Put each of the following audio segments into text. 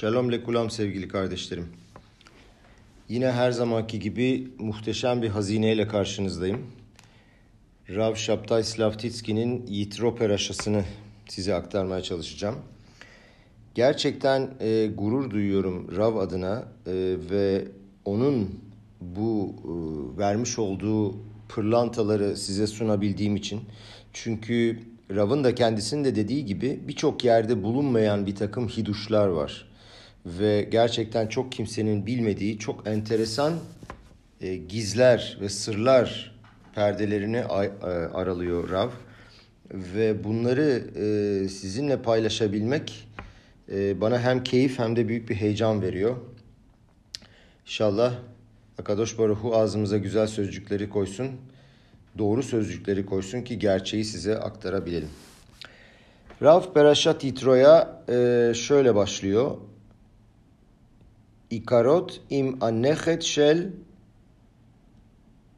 Shalom lekulam sevgili kardeşlerim. Yine her zamanki gibi muhteşem bir hazineyle karşınızdayım. Rav Şaptay Slavtitski'nin Yitro Peraşası'nı size aktarmaya çalışacağım. Gerçekten e, gurur duyuyorum Rav adına e, ve onun bu e, vermiş olduğu pırlantaları size sunabildiğim için. Çünkü Rav'ın da kendisinin de dediği gibi birçok yerde bulunmayan bir takım hiduşlar var. Ve gerçekten çok kimsenin bilmediği çok enteresan e, gizler ve sırlar perdelerini e, aralıyor Rav. Ve bunları e, sizinle paylaşabilmek e, bana hem keyif hem de büyük bir heyecan veriyor. İnşallah Akadosh Baruhu ağzımıza güzel sözcükleri koysun doğru sözcükleri koysun ki gerçeği size aktarabilelim. Rav Perashat Yitro'ya e, şöyle başlıyor. İkarot im annechet shel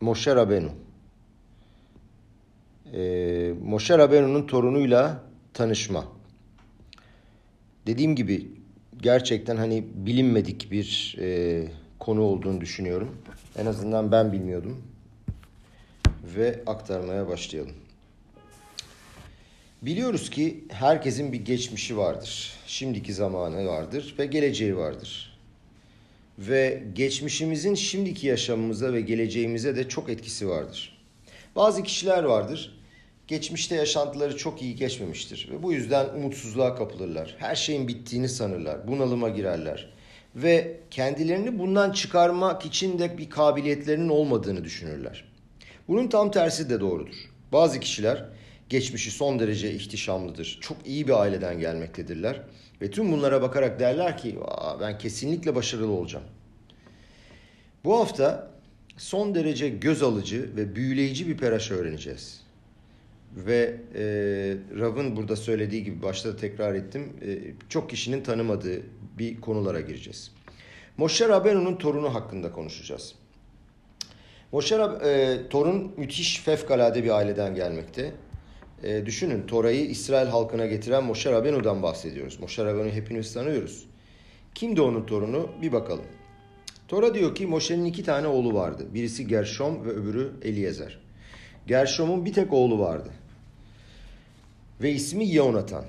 Moshe Rabenu. E, Moshe Rabenu'nun torunuyla tanışma. Dediğim gibi gerçekten hani bilinmedik bir e, konu olduğunu düşünüyorum. En azından ben bilmiyordum ve aktarmaya başlayalım. Biliyoruz ki herkesin bir geçmişi vardır. Şimdiki zamanı vardır ve geleceği vardır. Ve geçmişimizin şimdiki yaşamımıza ve geleceğimize de çok etkisi vardır. Bazı kişiler vardır. Geçmişte yaşantıları çok iyi geçmemiştir ve bu yüzden umutsuzluğa kapılırlar. Her şeyin bittiğini sanırlar, bunalıma girerler ve kendilerini bundan çıkarmak için de bir kabiliyetlerinin olmadığını düşünürler. Bunun tam tersi de doğrudur. Bazı kişiler geçmişi son derece ihtişamlıdır. Çok iyi bir aileden gelmektedirler. Ve tüm bunlara bakarak derler ki ben kesinlikle başarılı olacağım. Bu hafta son derece göz alıcı ve büyüleyici bir peraşa öğreneceğiz. Ve e, Rav'ın burada söylediği gibi başta tekrar ettim. E, çok kişinin tanımadığı bir konulara gireceğiz. Moshe Rabenu'nun torunu hakkında konuşacağız. Moshe Rab, e, Torun müthiş fevkalade bir aileden gelmekte. E, düşünün Tora'yı İsrail halkına getiren Moshe Rabenu'dan bahsediyoruz. Moshe Rabenu hepimiz tanıyoruz. Kimdi onun torunu? Bir bakalım. Tora diyor ki Moshe'nin iki tane oğlu vardı. Birisi Gershom ve öbürü Eliezer. Gershom'un bir tek oğlu vardı. Ve ismi Yonatan.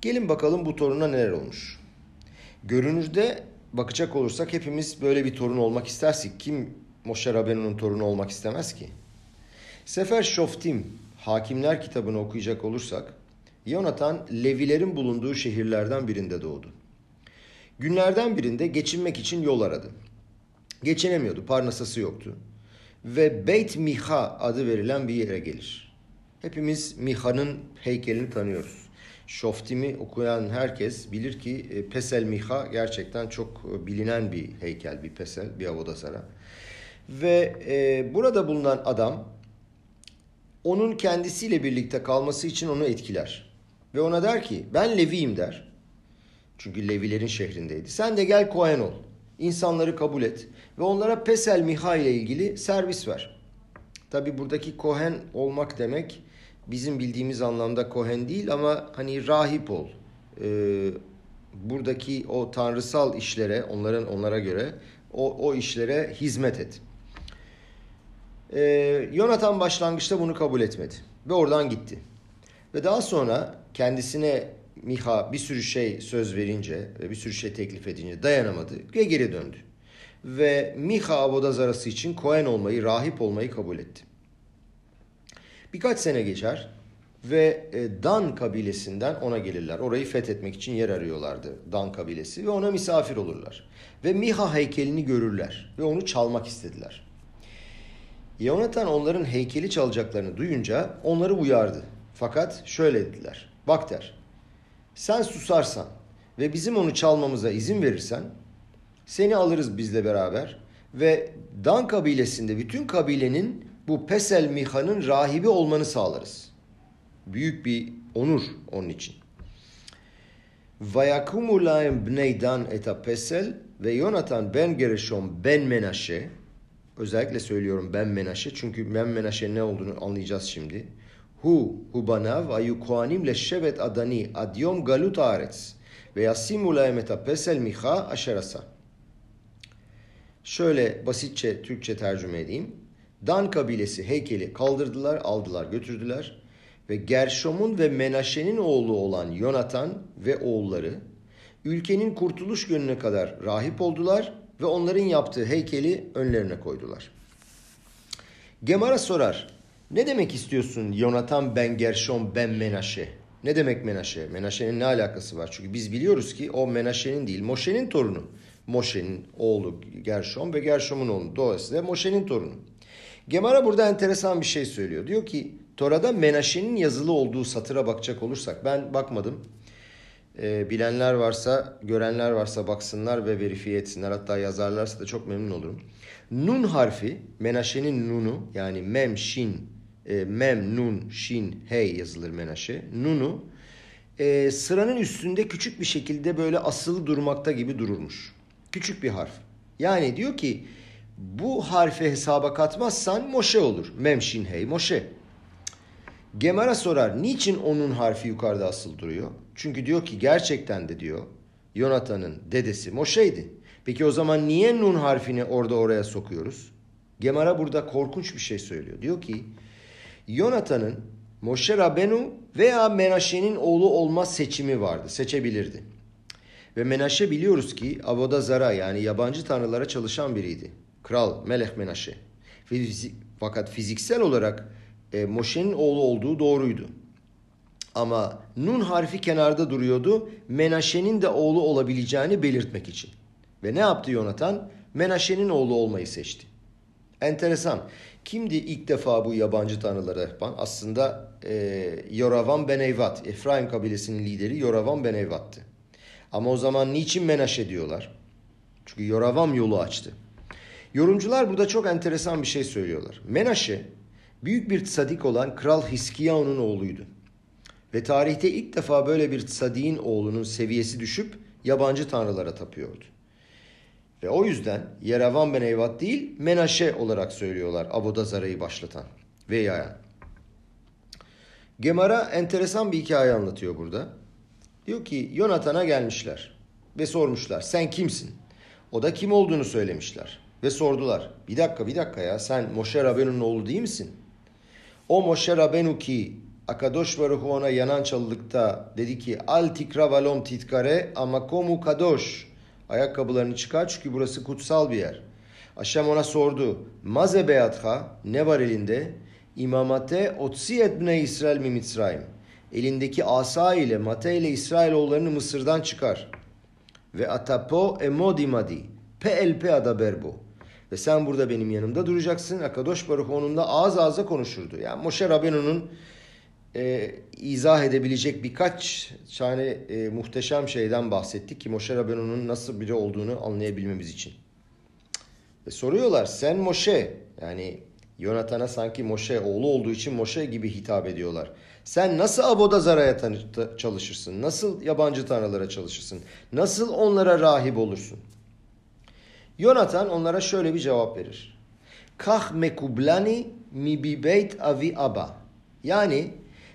Gelin bakalım bu toruna neler olmuş. Görünürde bakacak olursak hepimiz böyle bir torun olmak istersek kim Moshe Rabenu'nun torunu olmak istemez ki. Sefer Şoftim, Hakimler kitabını okuyacak olursak, Yonatan Levilerin bulunduğu şehirlerden birinde doğdu. Günlerden birinde geçinmek için yol aradı. Geçinemiyordu, parnasası yoktu. Ve Beit Miha adı verilen bir yere gelir. Hepimiz Miha'nın heykelini tanıyoruz. Şoftim'i okuyan herkes bilir ki e, Pesel Miha gerçekten çok e, bilinen bir heykel, bir pesel, bir avodasara. Ve e, burada bulunan adam onun kendisiyle birlikte kalması için onu etkiler. Ve ona der ki ben Leviyim der. Çünkü Levilerin şehrindeydi. Sen de gel Kohen ol. İnsanları kabul et. Ve onlara Pesel Miha ile ilgili servis ver. Tabi buradaki Kohen olmak demek bizim bildiğimiz anlamda Kohen değil ama hani rahip ol. Ee, buradaki o tanrısal işlere onların onlara göre o, o işlere hizmet et. E, Yonatan başlangıçta bunu kabul etmedi ve oradan gitti. Ve daha sonra kendisine Miha bir sürü şey söz verince ve bir sürü şey teklif edince dayanamadı ve geri döndü. Ve Miha Avodazarası için Kohen olmayı, rahip olmayı kabul etti. Birkaç sene geçer ve e, Dan kabilesinden ona gelirler. Orayı fethetmek için yer arıyorlardı Dan kabilesi ve ona misafir olurlar. Ve Miha heykelini görürler ve onu çalmak istediler. Yonatan onların heykeli çalacaklarını duyunca onları uyardı. Fakat şöyle dediler. Bak der. Sen susarsan ve bizim onu çalmamıza izin verirsen seni alırız bizle beraber ve Dan kabilesinde bütün kabilenin bu Pesel Miha'nın rahibi olmanı sağlarız. Büyük bir onur onun için. Vayakumu laim bnei Dan eta Pesel ve Yonatan ben Gereshom ben Menashe Özellikle söylüyorum ben Menaşe çünkü ben Menaşe ne olduğunu anlayacağız şimdi. Hu hubanav ayu koanim le şevet adani adyom galut aretz. Ve yasimu laemeta pesel miha aşerasa. Şöyle basitçe Türkçe tercüme edeyim. Dan kabilesi heykeli kaldırdılar, aldılar, götürdüler. Ve Gerşom'un ve Menaşe'nin oğlu olan Yonatan ve oğulları ülkenin kurtuluş gününe kadar rahip oldular ve onların yaptığı heykeli önlerine koydular. Gemara sorar. Ne demek istiyorsun Yonatan ben Gerşom ben Menaşe? Ne demek Menaşe? Menaşe'nin ne alakası var? Çünkü biz biliyoruz ki o Menaşe'nin değil Moşe'nin torunu. Moşe'nin oğlu Gerşom ve Gerşom'un oğlu. Dolayısıyla Moşe'nin torunu. Gemara burada enteresan bir şey söylüyor. Diyor ki Tora'da Menaşe'nin yazılı olduğu satıra bakacak olursak ben bakmadım. E, bilenler varsa, görenler varsa baksınlar ve verifiye etsinler. Hatta yazarlarsa da çok memnun olurum. Nun harfi, Menaşe'nin nunu yani mem, şin, e, mem, nun, şin, hey yazılır Menaşe. Nunu e, sıranın üstünde küçük bir şekilde böyle asılı durmakta gibi dururmuş. Küçük bir harf. Yani diyor ki bu harfi hesaba katmazsan Moşe olur. Mem, şin, hey, Moşe. Gemara sorar niçin onun harfi yukarıda asıl duruyor? Çünkü diyor ki gerçekten de diyor Yonatan'ın dedesi Moşe'ydi. Peki o zaman niye nun harfini orada oraya sokuyoruz? Gemara burada korkunç bir şey söylüyor. Diyor ki Yonatan'ın Moşe Rabenu veya Menaşe'nin oğlu olma seçimi vardı. Seçebilirdi. Ve Menaşe biliyoruz ki Avoda Zara yani yabancı tanrılara çalışan biriydi. Kral Melek Menaşe. Fakat fiziksel olarak e, Moşe'nin oğlu olduğu doğruydu. Ama Nun harfi kenarda duruyordu. Menaşe'nin de oğlu olabileceğini belirtmek için. Ve ne yaptı Yonatan? Menaşe'nin oğlu olmayı seçti. Enteresan. Kimdi ilk defa bu yabancı tanrılara yapan? Aslında e, Yoravan Ben Eyvat. Efraim kabilesinin lideri Yoravan Ben Eyvat'tı. Ama o zaman niçin Menaşe diyorlar? Çünkü Yoravam yolu açtı. Yorumcular burada çok enteresan bir şey söylüyorlar. Menaşe büyük bir tsadik olan Kral Hiskiyahu'nun oğluydu. Ve tarihte ilk defa böyle bir tsadiğin oğlunun seviyesi düşüp yabancı tanrılara tapıyordu. Ve o yüzden Yerevan ben Eyvat değil Menaşe olarak söylüyorlar Abodazara'yı başlatan ve yayan. Gemara enteresan bir hikaye anlatıyor burada. Diyor ki Yonatan'a gelmişler ve sormuşlar sen kimsin? O da kim olduğunu söylemişler ve sordular. Bir dakika bir dakika ya sen Moşe Rabenu'nun oğlu değil misin? O Moşe Rabenu ki Akadosh Baruhu ona yanan çalılıkta dedi ki Al tikra valom titkare amakomu kadosh. Ayakkabılarını çıkar çünkü burası kutsal bir yer. Aşem ona sordu. Maze beyatha ne var elinde? İmamate otsi etbne İsrail mi Mitzrayim. Elindeki asa ile mate ile İsrailoğullarını Mısır'dan çıkar. Ve atapo emodimadi. Pe el pe adaberbo. Ve sen burada benim yanımda duracaksın. Akadosh Baruch onunla ağız ağza konuşurdu. Yani Moshe Rabenu'nun e, izah edebilecek birkaç tane e, muhteşem şeyden bahsettik ki Moshe Rabenu'nun nasıl biri olduğunu anlayabilmemiz için. Ve soruyorlar sen Moshe yani Yonatan'a sanki Moshe oğlu olduğu için Moshe gibi hitap ediyorlar. Sen nasıl Aboda Zara'ya çalışırsın? Nasıl yabancı tanrılara çalışırsın? Nasıl onlara rahip olursun? Yonatan onlara şöyle bir cevap verir. Kah mekublani mi bi avi aba. Yani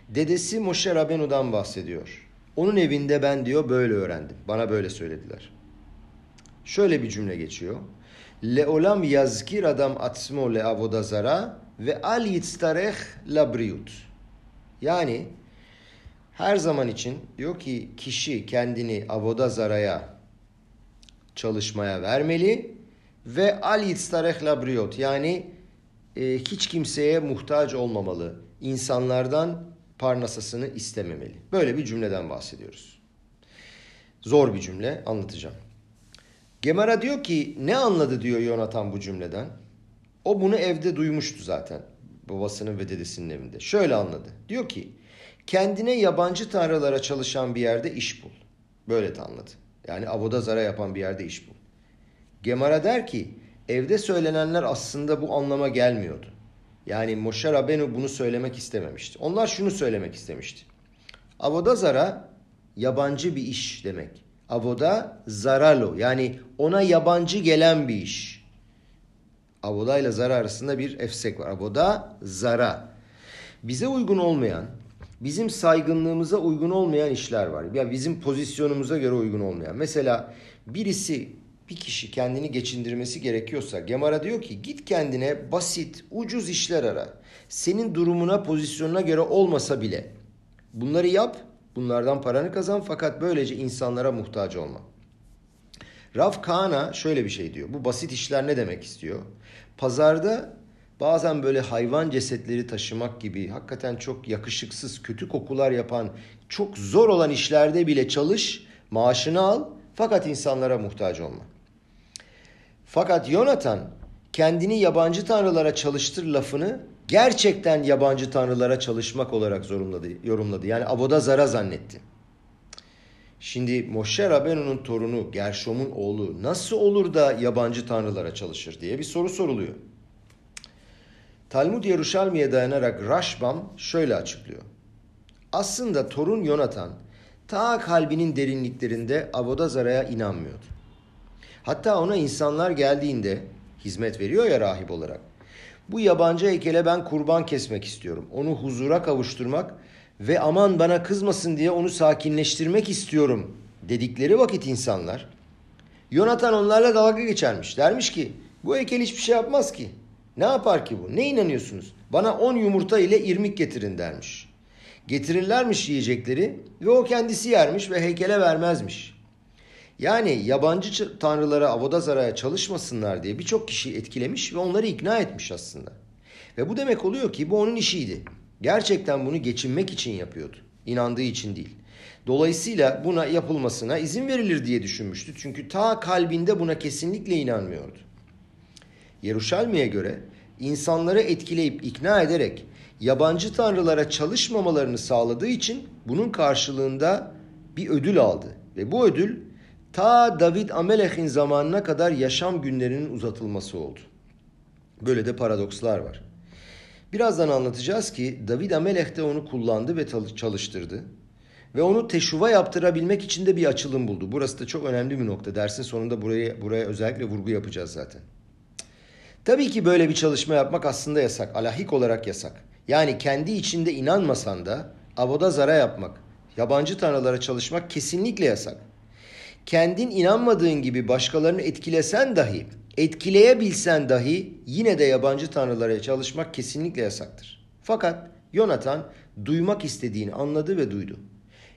dedesi Moshe Rabenu'dan bahsediyor. Onun evinde ben diyor böyle öğrendim. Bana böyle söylediler. Şöyle bir cümle geçiyor. Leolam yazkir adam atsmo le avodazara ve al yitztareh labriut. Yani her zaman için diyor ki kişi kendini avodazaraya çalışmaya vermeli ve al yitztareh labriot yani e, hiç kimseye muhtaç olmamalı. İnsanlardan parnasasını istememeli. Böyle bir cümleden bahsediyoruz. Zor bir cümle anlatacağım. Gemara diyor ki ne anladı diyor Yonatan bu cümleden. O bunu evde duymuştu zaten. Babasının ve dedesinin evinde. Şöyle anladı. Diyor ki kendine yabancı tanrılara çalışan bir yerde iş bul. Böyle de anladı. Yani avoda zara yapan bir yerde iş bul. Gemara der ki evde söylenenler aslında bu anlama gelmiyordu. Yani Moshe Rabenu bunu söylemek istememişti. Onlar şunu söylemek istemişti. Avoda zara yabancı bir iş demek. Avoda zaralo yani ona yabancı gelen bir iş. Avoda ile zara arasında bir efsek var. Avoda zara. Bize uygun olmayan bizim saygınlığımıza uygun olmayan işler var. Yani bizim pozisyonumuza göre uygun olmayan. Mesela birisi bir kişi kendini geçindirmesi gerekiyorsa Gemara diyor ki git kendine basit, ucuz işler ara. Senin durumuna, pozisyonuna göre olmasa bile bunları yap, bunlardan paranı kazan fakat böylece insanlara muhtaç olma. Raf Kana şöyle bir şey diyor. Bu basit işler ne demek istiyor? Pazarda bazen böyle hayvan cesetleri taşımak gibi hakikaten çok yakışıksız, kötü kokular yapan, çok zor olan işlerde bile çalış, maaşını al fakat insanlara muhtaç olma. Fakat Yonatan kendini yabancı tanrılara çalıştır lafını gerçekten yabancı tanrılara çalışmak olarak zorunladı, yorumladı. Yani aboda zara zannetti. Şimdi Moshe Rabenu'nun torunu Gershom'un oğlu nasıl olur da yabancı tanrılara çalışır diye bir soru soruluyor. Talmud Yeruşalmi'ye dayanarak Rashbam şöyle açıklıyor. Aslında torun Yonatan ta kalbinin derinliklerinde Avodazara'ya inanmıyordu. Hatta ona insanlar geldiğinde hizmet veriyor ya rahip olarak. Bu yabancı heykele ben kurban kesmek istiyorum. Onu huzura kavuşturmak ve aman bana kızmasın diye onu sakinleştirmek istiyorum dedikleri vakit insanlar Yonatan onlarla dalga geçermiş. Dermiş ki bu heykel hiçbir şey yapmaz ki. Ne yapar ki bu? Ne inanıyorsunuz? Bana on yumurta ile irmik getirin dermiş. Getirirlermiş yiyecekleri ve o kendisi yermiş ve heykele vermezmiş. Yani yabancı tanrılara Avodazara'ya çalışmasınlar diye birçok kişi etkilemiş ve onları ikna etmiş aslında. Ve bu demek oluyor ki bu onun işiydi. Gerçekten bunu geçinmek için yapıyordu. İnandığı için değil. Dolayısıyla buna yapılmasına izin verilir diye düşünmüştü. Çünkü ta kalbinde buna kesinlikle inanmıyordu. Yeruşalmi'ye göre insanları etkileyip ikna ederek yabancı tanrılara çalışmamalarını sağladığı için bunun karşılığında bir ödül aldı. Ve bu ödül ta David Amelech'in zamanına kadar yaşam günlerinin uzatılması oldu. Böyle de paradokslar var. Birazdan anlatacağız ki David Amelech de onu kullandı ve çalıştırdı. Ve onu teşuva yaptırabilmek için de bir açılım buldu. Burası da çok önemli bir nokta. Dersin sonunda buraya, buraya özellikle vurgu yapacağız zaten. Tabii ki böyle bir çalışma yapmak aslında yasak. Alahik olarak yasak. Yani kendi içinde inanmasan da avoda zara yapmak, yabancı tanrılara çalışmak kesinlikle yasak. Kendin inanmadığın gibi başkalarını etkilesen dahi, etkileyebilsen dahi yine de yabancı tanrılara çalışmak kesinlikle yasaktır. Fakat Yonatan duymak istediğini anladı ve duydu.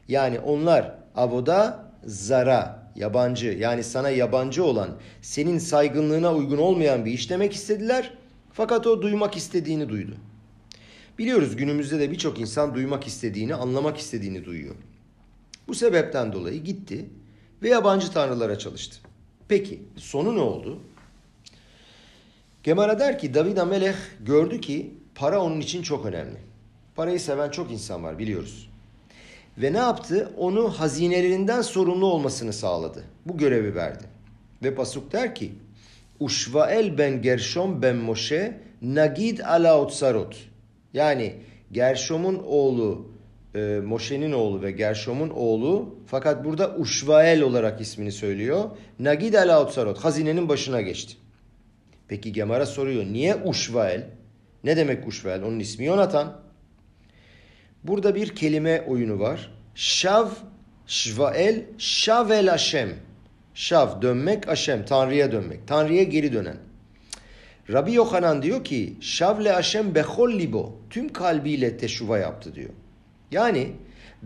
Yani onlar avoda zara, yabancı yani sana yabancı olan, senin saygınlığına uygun olmayan bir iş demek istediler. Fakat o duymak istediğini duydu. Biliyoruz günümüzde de birçok insan duymak istediğini, anlamak istediğini duyuyor. Bu sebepten dolayı gitti ve yabancı tanrılara çalıştı. Peki sonu ne oldu? Gemara der ki David Amelech gördü ki para onun için çok önemli. Parayı seven çok insan var biliyoruz. Ve ne yaptı? Onu hazinelerinden sorumlu olmasını sağladı. Bu görevi verdi. Ve Pasuk der ki Uşvael ben Gershom ben Moshe Nagid ala otsarot. Yani Gershom'un oğlu e, Moshe'nin oğlu ve Gershom'un oğlu fakat burada Uşvael olarak ismini söylüyor. Nagid ala otsarot. Hazinenin başına geçti. Peki Gemara soruyor. Niye Uşvael? Ne demek Uşvael? Onun ismi Yonatan. Burada bir kelime oyunu var. Şav, şvael, şavel Hashem. Şav dönmek, Hashem Tanrı'ya dönmek. Tanrı'ya geri dönen. Rabbi Yohanan diyor ki Şavle Hashem bechol libo. Tüm kalbiyle teşuva yaptı diyor. Yani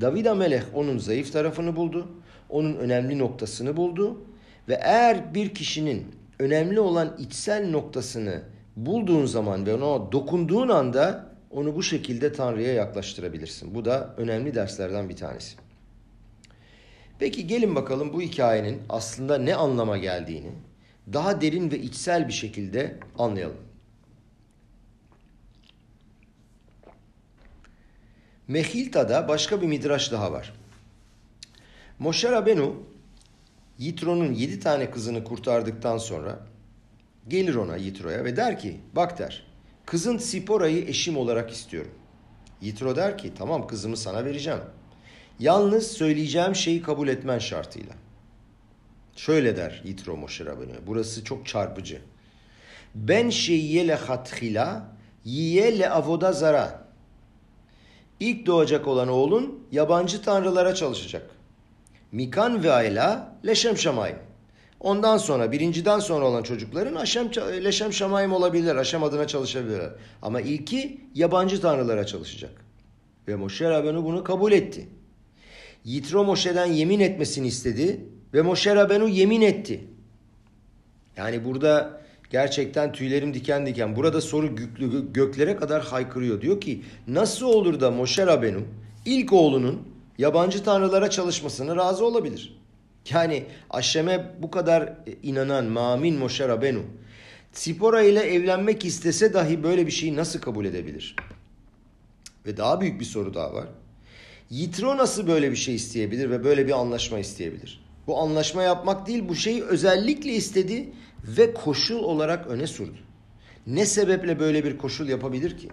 David Amelech onun zayıf tarafını buldu. Onun önemli noktasını buldu. Ve eğer bir kişinin önemli olan içsel noktasını bulduğun zaman ve ona dokunduğun anda onu bu şekilde Tanrı'ya yaklaştırabilirsin. Bu da önemli derslerden bir tanesi. Peki gelin bakalım bu hikayenin aslında ne anlama geldiğini daha derin ve içsel bir şekilde anlayalım. Mehilta'da başka bir midraş daha var. Moshe Rabenu Yitro'nun yedi tane kızını kurtardıktan sonra gelir ona Yitro'ya ve der ki bak der kızın Sipora'yı eşim olarak istiyorum. Yitro der ki tamam kızımı sana vereceğim. Yalnız söyleyeceğim şeyi kabul etmen şartıyla. Şöyle der Yitro Moshe Rabbeinu. Burası çok çarpıcı. Ben şeyye le hathila yiye le avoda zara. İlk doğacak olan oğlun yabancı tanrılara çalışacak. Mikan ve Ayla Leşem Şamayim. Ondan sonra birinciden sonra olan çocukların Aşem, Leşem Şamayim olabilirler. Aşem adına çalışabilirler. Ama ilki yabancı tanrılara çalışacak. Ve Moşe Rabenu bunu kabul etti. Yitro Moşe'den yemin etmesini istedi ve Moşe Rabenu yemin etti. Yani burada gerçekten tüylerim diken diken. Burada soru göklere kadar haykırıyor. Diyor ki nasıl olur da Moşe Rabenu ilk oğlunun yabancı tanrılara çalışmasına razı olabilir? Yani Aşem'e bu kadar inanan Mamin Moşe Rabenu Sipora ile evlenmek istese dahi böyle bir şeyi nasıl kabul edebilir? Ve daha büyük bir soru daha var. Yitro nasıl böyle bir şey isteyebilir ve böyle bir anlaşma isteyebilir? Bu anlaşma yapmak değil bu şeyi özellikle istedi ve koşul olarak öne sürdü. Ne sebeple böyle bir koşul yapabilir ki?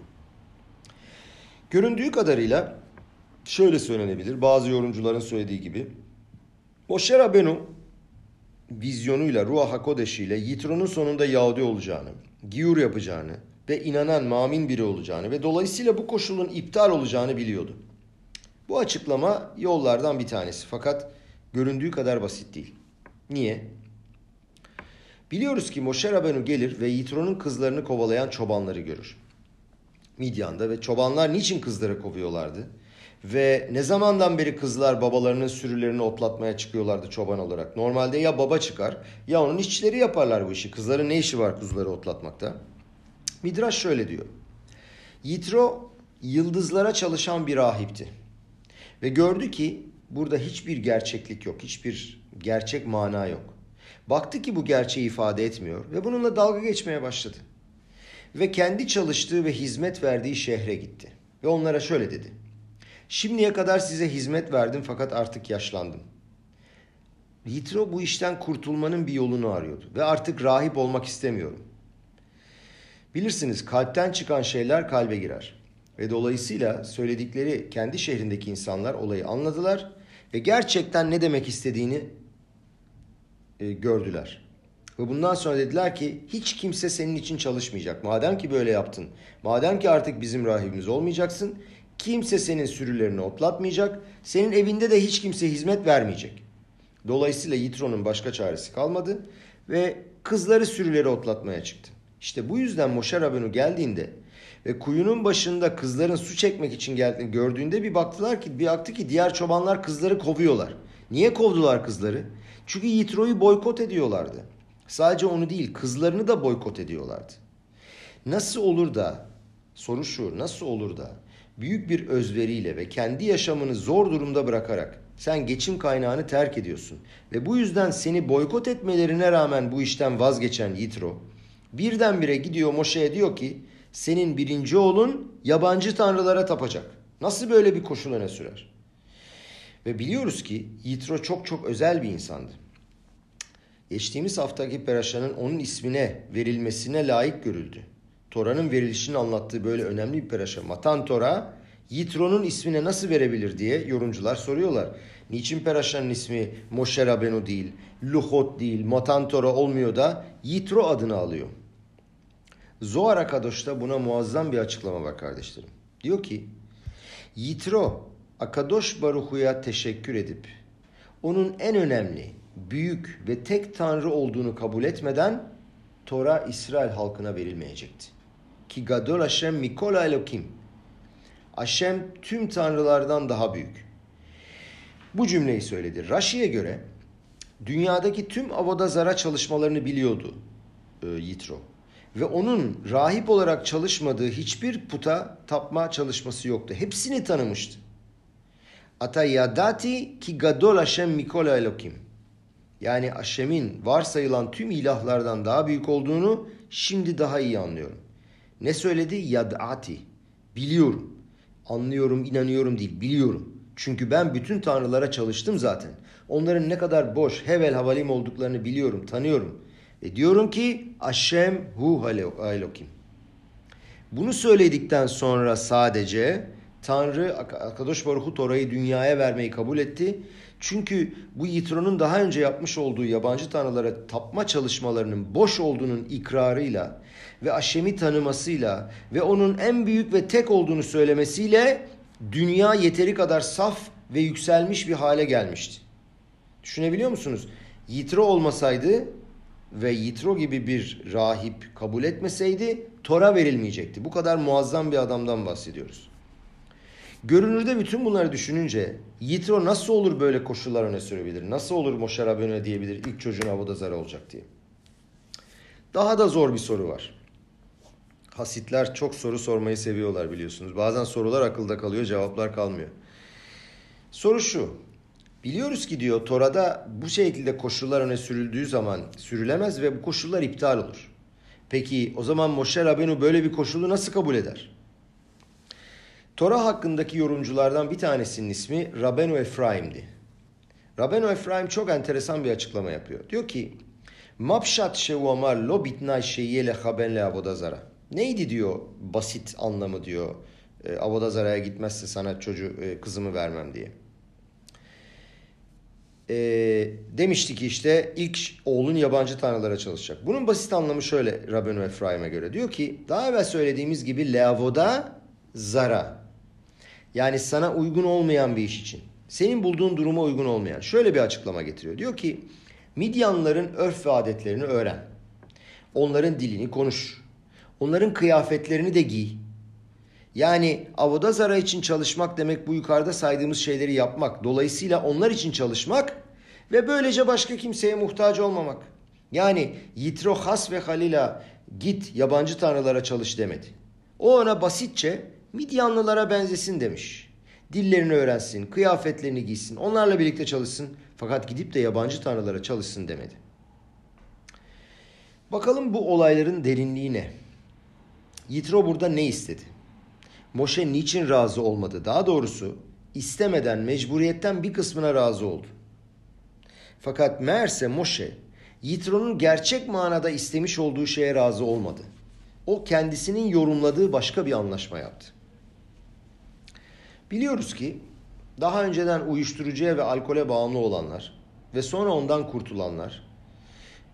Göründüğü kadarıyla şöyle söylenebilir. Bazı yorumcuların söylediği gibi. Moshe Rabenu vizyonuyla, Ruah HaKodeş ile Yitro'nun sonunda Yahudi olacağını, Giyur yapacağını ve inanan mamin biri olacağını ve dolayısıyla bu koşulun iptal olacağını biliyordu. Bu açıklama yollardan bir tanesi fakat göründüğü kadar basit değil. Niye? Biliyoruz ki Moşe Rabenu gelir ve Yitro'nun kızlarını kovalayan çobanları görür. Midyan'da ve çobanlar niçin kızları kovuyorlardı? Ve ne zamandan beri kızlar babalarının sürülerini otlatmaya çıkıyorlardı çoban olarak? Normalde ya baba çıkar ya onun işçileri yaparlar bu işi. Kızların ne işi var kuzuları otlatmakta? Midraş şöyle diyor. Yitro yıldızlara çalışan bir rahipti. Ve gördü ki burada hiçbir gerçeklik yok, hiçbir gerçek mana yok. Baktı ki bu gerçeği ifade etmiyor ve bununla dalga geçmeye başladı. Ve kendi çalıştığı ve hizmet verdiği şehre gitti. Ve onlara şöyle dedi. Şimdiye kadar size hizmet verdim fakat artık yaşlandım. Yitro bu işten kurtulmanın bir yolunu arıyordu ve artık rahip olmak istemiyorum. Bilirsiniz kalpten çıkan şeyler kalbe girer. Ve dolayısıyla söyledikleri kendi şehrindeki insanlar olayı anladılar ve gerçekten ne demek istediğini e, gördüler. Ve bundan sonra dediler ki hiç kimse senin için çalışmayacak. Madem ki böyle yaptın, madem ki artık bizim rahibimiz olmayacaksın, kimse senin sürülerini otlatmayacak, senin evinde de hiç kimse hizmet vermeyecek. Dolayısıyla Yitro'nun başka çaresi kalmadı ve kızları sürüleri otlatmaya çıktı. İşte bu yüzden Moşe Rabenu geldiğinde ve kuyunun başında kızların su çekmek için geldiğini gördüğünde bir baktılar ki bir baktı ki diğer çobanlar kızları kovuyorlar. Niye kovdular kızları? Çünkü Yitro'yu boykot ediyorlardı. Sadece onu değil kızlarını da boykot ediyorlardı. Nasıl olur da soru şu nasıl olur da büyük bir özveriyle ve kendi yaşamını zor durumda bırakarak sen geçim kaynağını terk ediyorsun ve bu yüzden seni boykot etmelerine rağmen bu işten vazgeçen Yitro birdenbire gidiyor Moşe'ye diyor ki senin birinci oğlun yabancı tanrılara tapacak. Nasıl böyle bir koşul öne sürer? Ve biliyoruz ki Yitro çok çok özel bir insandı. Geçtiğimiz haftaki peraşanın onun ismine verilmesine layık görüldü. Tora'nın verilişini anlattığı böyle önemli bir peraşa. Matan Tora, Yitro'nun ismine nasıl verebilir diye yorumcular soruyorlar. Niçin peraşanın ismi Moshe Rabenu değil, Luhot değil, Matan Tora olmuyor da Yitro adını alıyor? Zohar Akadoş'ta buna muazzam bir açıklama var kardeşlerim. Diyor ki, Yitro, Akadosh Baruhu'ya teşekkür edip, onun en önemli, büyük ve tek tanrı olduğunu kabul etmeden Tora İsrail halkına verilmeyecekti. Ki Gadol Hashem Mikol Elokim. Hashem tüm tanrılardan daha büyük. Bu cümleyi söyledi. Rashi'ye göre dünyadaki tüm avodazara çalışmalarını biliyordu e, Yitro. Ve onun rahip olarak çalışmadığı hiçbir puta tapma çalışması yoktu. Hepsini tanımıştı. Ata yadati ki gadol Hashem mikol elokim. Yani Hassem'in varsayılan tüm ilahlardan daha büyük olduğunu şimdi daha iyi anlıyorum. Ne söyledi? Yad'ati. Biliyorum. Anlıyorum, inanıyorum değil, biliyorum. Çünkü ben bütün tanrılara çalıştım zaten. Onların ne kadar boş, hevel havalim olduklarını biliyorum, tanıyorum. Ve diyorum ki Aşem hu Elokim. Bunu söyledikten sonra sadece Tanrı Akadosh Baruch Tora'yı dünyaya vermeyi kabul etti. Çünkü bu Yitro'nun daha önce yapmış olduğu yabancı tanrılara tapma çalışmalarının boş olduğunun ikrarıyla ve Aşem'i tanımasıyla ve onun en büyük ve tek olduğunu söylemesiyle dünya yeteri kadar saf ve yükselmiş bir hale gelmişti. Düşünebiliyor musunuz? Yitro olmasaydı ve Yitro gibi bir rahip kabul etmeseydi Tora verilmeyecekti. Bu kadar muazzam bir adamdan bahsediyoruz. Görünürde bütün bunları düşününce Yitro nasıl olur böyle koşullar öne sürebilir? Nasıl olur Moşer Rabbeinu diyebilir ilk çocuğun Avodazar olacak diye. Daha da zor bir soru var. Hasitler çok soru sormayı seviyorlar biliyorsunuz. Bazen sorular akılda kalıyor, cevaplar kalmıyor. Soru şu. Biliyoruz ki diyor Tora'da bu şekilde koşullar öne sürüldüğü zaman sürülemez ve bu koşullar iptal olur. Peki o zaman Moşe Rabenu böyle bir koşulu nasıl kabul eder? Tora hakkındaki yorumculardan bir tanesinin ismi Rabenu Efraim'di. Rabenu Efraim çok enteresan bir açıklama yapıyor. Diyor ki Mapşat şevu amar lo bitnay şeyyele habenle avodazara. Neydi diyor basit anlamı diyor. E, avodazara'ya gitmezse sana çocuğu e, kızımı vermem diye. E, demişti ki işte ilk oğlun yabancı tanrılara çalışacak. Bunun basit anlamı şöyle Rabenu Efraim'e göre. Diyor ki daha evvel söylediğimiz gibi leavoda zara. Yani sana uygun olmayan bir iş için. Senin bulduğun duruma uygun olmayan. Şöyle bir açıklama getiriyor. Diyor ki Midyanların örf ve adetlerini öğren. Onların dilini konuş. Onların kıyafetlerini de giy. Yani Avodazara için çalışmak demek bu yukarıda saydığımız şeyleri yapmak. Dolayısıyla onlar için çalışmak ve böylece başka kimseye muhtaç olmamak. Yani Yitro Has ve Halil'a git yabancı tanrılara çalış demedi. O ona basitçe Midyanlılara benzesin demiş. Dillerini öğrensin, kıyafetlerini giysin, onlarla birlikte çalışsın. Fakat gidip de yabancı tanrılara çalışsın demedi. Bakalım bu olayların derinliği ne? Yitro burada ne istedi? Moşe niçin razı olmadı? Daha doğrusu istemeden, mecburiyetten bir kısmına razı oldu. Fakat meğerse Moşe Yitro'nun gerçek manada istemiş olduğu şeye razı olmadı. O kendisinin yorumladığı başka bir anlaşma yaptı. Biliyoruz ki daha önceden uyuşturucuya ve alkole bağımlı olanlar ve sonra ondan kurtulanlar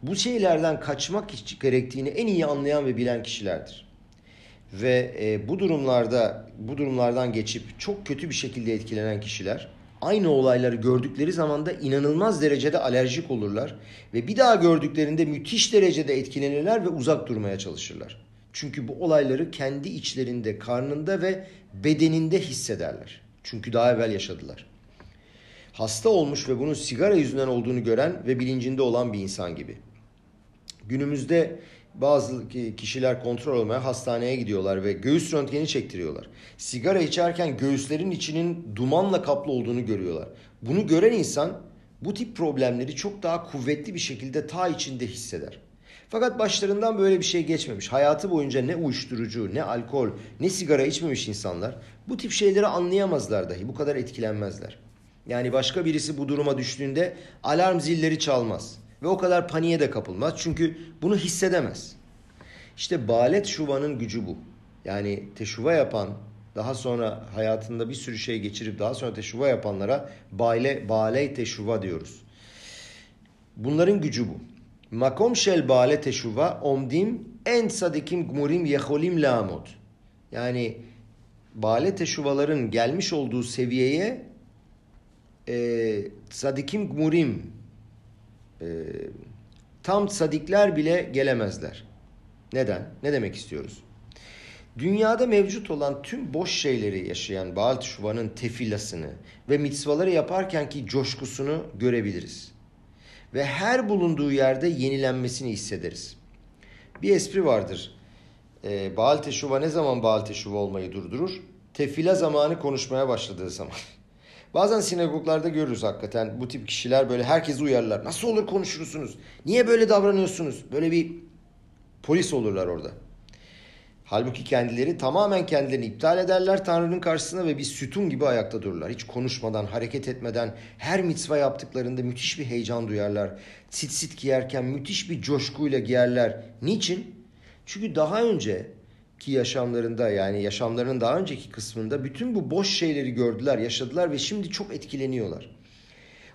bu şeylerden kaçmak gerektiğini en iyi anlayan ve bilen kişilerdir. Ve e, bu durumlarda bu durumlardan geçip çok kötü bir şekilde etkilenen kişiler aynı olayları gördükleri zaman da inanılmaz derecede alerjik olurlar ve bir daha gördüklerinde müthiş derecede etkilenirler ve uzak durmaya çalışırlar. Çünkü bu olayları kendi içlerinde, karnında ve bedeninde hissederler. Çünkü daha evvel yaşadılar. Hasta olmuş ve bunun sigara yüzünden olduğunu gören ve bilincinde olan bir insan gibi. Günümüzde bazı kişiler kontrol olmaya hastaneye gidiyorlar ve göğüs röntgeni çektiriyorlar. Sigara içerken göğüslerin içinin dumanla kaplı olduğunu görüyorlar. Bunu gören insan bu tip problemleri çok daha kuvvetli bir şekilde ta içinde hisseder. Fakat başlarından böyle bir şey geçmemiş. Hayatı boyunca ne uyuşturucu, ne alkol, ne sigara içmemiş insanlar bu tip şeyleri anlayamazlar dahi. Bu kadar etkilenmezler. Yani başka birisi bu duruma düştüğünde alarm zilleri çalmaz. Ve o kadar paniğe de kapılmaz. Çünkü bunu hissedemez. İşte balet şuvanın gücü bu. Yani teşuva yapan, daha sonra hayatında bir sürü şey geçirip daha sonra teşuva yapanlara bale, baley teşuva diyoruz. Bunların gücü bu. Makom shel baale teşuva omdim en sadikim gmurim yeholim lamod. Yani baale teşuvaların gelmiş olduğu seviyeye e, sadikim gmurim e, tam sadikler bile gelemezler. Neden? Ne demek istiyoruz? Dünyada mevcut olan tüm boş şeyleri yaşayan Baal Teshuva'nın tefilasını ve mitzvaları yaparkenki coşkusunu görebiliriz ve her bulunduğu yerde yenilenmesini hissederiz. Bir espri vardır. E, Baal Teşuva ne zaman Baal Teşuva olmayı durdurur? Tefila zamanı konuşmaya başladığı zaman. Bazen sinagoglarda görürüz hakikaten bu tip kişiler böyle herkesi uyarlar. Nasıl olur konuşursunuz? Niye böyle davranıyorsunuz? Böyle bir polis olurlar orada. Halbuki kendileri tamamen kendilerini iptal ederler Tanrı'nın karşısına ve bir sütun gibi ayakta dururlar. Hiç konuşmadan, hareket etmeden her mitzva yaptıklarında müthiş bir heyecan duyarlar. Sit sit giyerken müthiş bir coşkuyla giyerler. Niçin? Çünkü daha önce ki yaşamlarında yani yaşamlarının daha önceki kısmında bütün bu boş şeyleri gördüler, yaşadılar ve şimdi çok etkileniyorlar.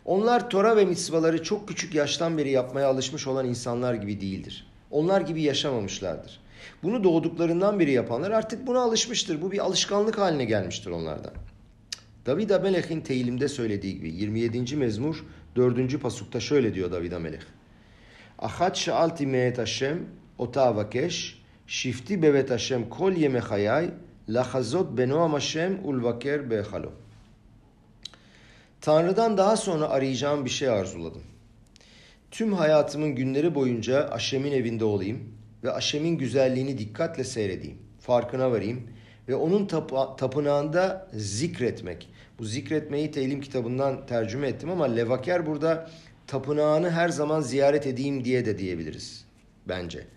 Onlar Tora ve mitzvaları çok küçük yaştan beri yapmaya alışmış olan insanlar gibi değildir. Onlar gibi yaşamamışlardır. Bunu doğduklarından beri yapanlar artık buna alışmıştır. Bu bir alışkanlık haline gelmiştir onlardan. David Amelech'in teyilimde söylediği gibi 27. mezmur 4. pasukta şöyle diyor David Amelech. Achat şaalti me'et Hashem ota avakesh şifti bevet Hashem kol yeme hayay lahazot benoam Hashem ulvaker behalo. Tanrı'dan daha sonra arayacağım bir şey arzuladım. Tüm hayatımın günleri boyunca Aşem'in evinde olayım ve Aşem'in güzelliğini dikkatle seyredeyim. Farkına varayım ve onun tap- tapınağında zikretmek. Bu zikretmeyi Teylim kitabından tercüme ettim ama Levaker burada tapınağını her zaman ziyaret edeyim diye de diyebiliriz bence.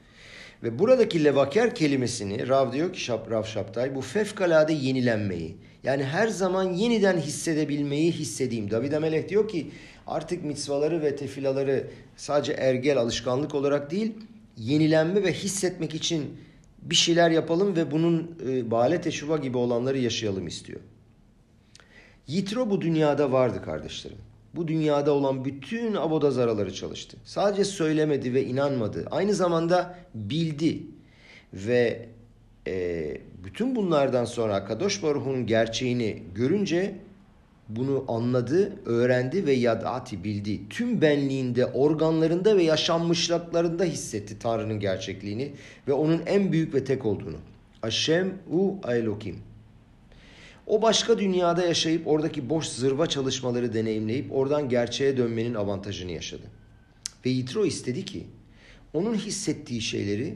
Ve buradaki levaker kelimesini Rav diyor ki Şap, Rav Şaptay bu fevkalade yenilenmeyi yani her zaman yeniden hissedebilmeyi hissedeyim. David Amelech diyor ki artık mitzvaları ve tefilaları sadece ergel alışkanlık olarak değil yenilenme ve hissetmek için bir şeyler yapalım ve bunun e, bale teşuva gibi olanları yaşayalım istiyor. Yitro bu dünyada vardı kardeşlerim. Bu dünyada olan bütün abodazaraları çalıştı. Sadece söylemedi ve inanmadı. Aynı zamanda bildi. Ve e, bütün bunlardan sonra Kadosh Baruhu'nun gerçeğini görünce bunu anladı, öğrendi ve yadati bildi. Tüm benliğinde, organlarında ve yaşanmışlıklarında hissetti Tanrı'nın gerçekliğini ve onun en büyük ve tek olduğunu. Hashem u Elokim. O başka dünyada yaşayıp oradaki boş zırva çalışmaları deneyimleyip oradan gerçeğe dönmenin avantajını yaşadı. Ve Yitro istedi ki onun hissettiği şeyleri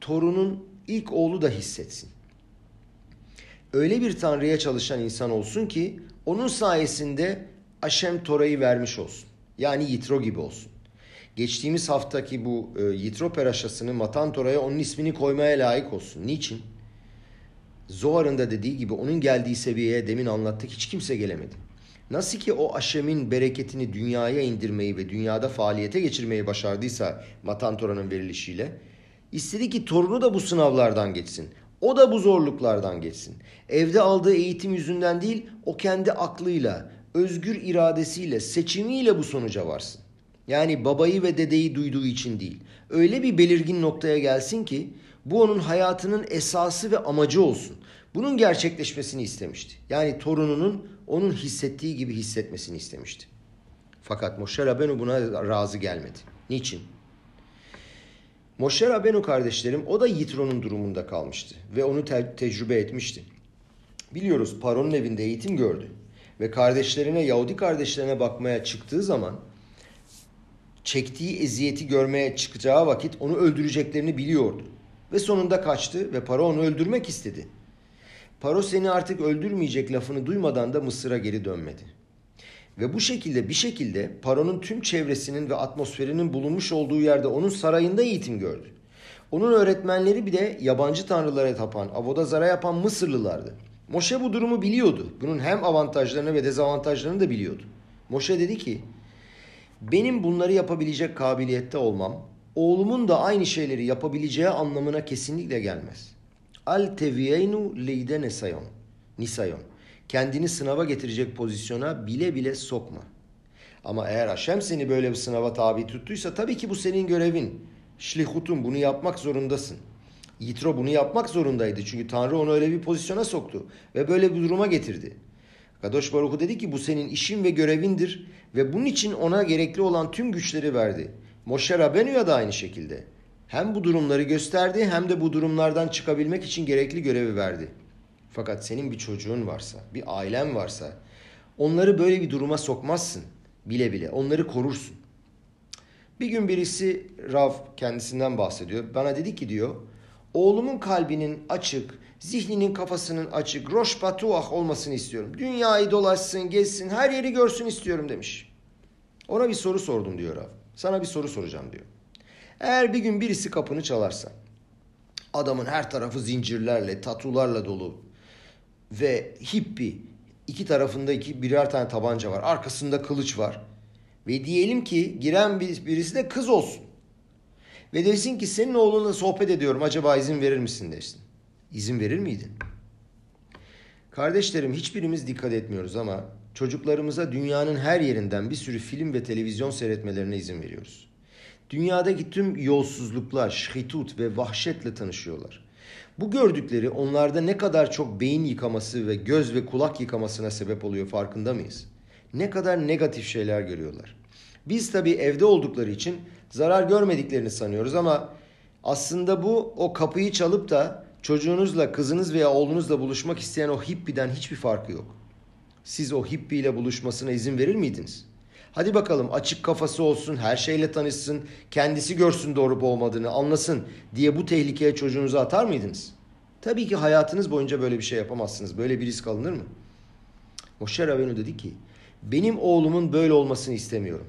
torunun ilk oğlu da hissetsin. Öyle bir tanrıya çalışan insan olsun ki onun sayesinde Aşem Tora'yı vermiş olsun. Yani Yitro gibi olsun. Geçtiğimiz haftaki bu e, Yitro peraşasını Matan Tora'ya onun ismini koymaya layık olsun. Niçin? Zohar'ın da dediği gibi onun geldiği seviyeye demin anlattık hiç kimse gelemedi. Nasıl ki o aşemin bereketini dünyaya indirmeyi ve dünyada faaliyete geçirmeyi başardıysa Matan Tora'nın verilişiyle istedi ki torunu da bu sınavlardan geçsin. O da bu zorluklardan geçsin. Evde aldığı eğitim yüzünden değil, o kendi aklıyla, özgür iradesiyle, seçimiyle bu sonuca varsın. Yani babayı ve dedeyi duyduğu için değil. Öyle bir belirgin noktaya gelsin ki bu onun hayatının esası ve amacı olsun. Bunun gerçekleşmesini istemişti. Yani torununun onun hissettiği gibi hissetmesini istemişti. Fakat Moshe Rabenu buna razı gelmedi. Niçin? Moshe Rabenu kardeşlerim o da Yitro'nun durumunda kalmıştı ve onu te- tecrübe etmişti. Biliyoruz Paron'un evinde eğitim gördü ve kardeşlerine Yahudi kardeşlerine bakmaya çıktığı zaman çektiği eziyeti görmeye çıkacağı vakit onu öldüreceklerini biliyordu. Ve sonunda kaçtı ve Paro onu öldürmek istedi. Paro seni artık öldürmeyecek lafını duymadan da Mısır'a geri dönmedi. Ve bu şekilde bir şekilde Paro'nun tüm çevresinin ve atmosferinin bulunmuş olduğu yerde onun sarayında eğitim gördü. Onun öğretmenleri bir de yabancı tanrılara tapan, avodazara yapan Mısırlılardı. Moşe bu durumu biliyordu. Bunun hem avantajlarını ve dezavantajlarını da biliyordu. Moşe dedi ki, benim bunları yapabilecek kabiliyette olmam, oğlumun da aynı şeyleri yapabileceği anlamına kesinlikle gelmez. Al teviyeynu leyde nesayon. Nisayon. Kendini sınava getirecek pozisyona bile bile sokma. Ama eğer Haşem seni böyle bir sınava tabi tuttuysa tabii ki bu senin görevin. Şlihutun bunu yapmak zorundasın. Yitro bunu yapmak zorundaydı. Çünkü Tanrı onu öyle bir pozisyona soktu. Ve böyle bir duruma getirdi. Kadosh Baruhu dedi ki bu senin işin ve görevindir. Ve bunun için ona gerekli olan tüm güçleri verdi. Moshe Rabenu'ya da aynı şekilde. Hem bu durumları gösterdi hem de bu durumlardan çıkabilmek için gerekli görevi verdi. Fakat senin bir çocuğun varsa, bir ailen varsa onları böyle bir duruma sokmazsın bile bile. Onları korursun. Bir gün birisi Rav kendisinden bahsediyor. Bana dedi ki diyor, oğlumun kalbinin açık, zihninin kafasının açık, roş patuah olmasını istiyorum. Dünyayı dolaşsın, gezsin, her yeri görsün istiyorum demiş. Ona bir soru sordum diyor Rav. Sana bir soru soracağım diyor. Eğer bir gün birisi kapını çalarsa, adamın her tarafı zincirlerle, tatularla dolu ve hippi, iki tarafında iki birer tane tabanca var, arkasında kılıç var. Ve diyelim ki giren birisi de kız olsun. Ve desin ki senin oğlunla sohbet ediyorum acaba izin verir misin desin. İzin verir miydin? Kardeşlerim hiçbirimiz dikkat etmiyoruz ama çocuklarımıza dünyanın her yerinden bir sürü film ve televizyon seyretmelerine izin veriyoruz. Dünyadaki tüm yolsuzluklar, şhitut ve vahşetle tanışıyorlar. Bu gördükleri onlarda ne kadar çok beyin yıkaması ve göz ve kulak yıkamasına sebep oluyor farkında mıyız? Ne kadar negatif şeyler görüyorlar. Biz tabii evde oldukları için zarar görmediklerini sanıyoruz ama aslında bu o kapıyı çalıp da çocuğunuzla, kızınız veya oğlunuzla buluşmak isteyen o hippiden hiçbir farkı yok. Siz o hippiyle buluşmasına izin verir miydiniz? Hadi bakalım açık kafası olsun, her şeyle tanışsın, kendisi görsün doğru olmadığını, anlasın diye bu tehlikeye çocuğunuzu atar mıydınız? Tabii ki hayatınız boyunca böyle bir şey yapamazsınız. Böyle bir risk alınır mı? Moşer Rabenu dedi ki, benim oğlumun böyle olmasını istemiyorum.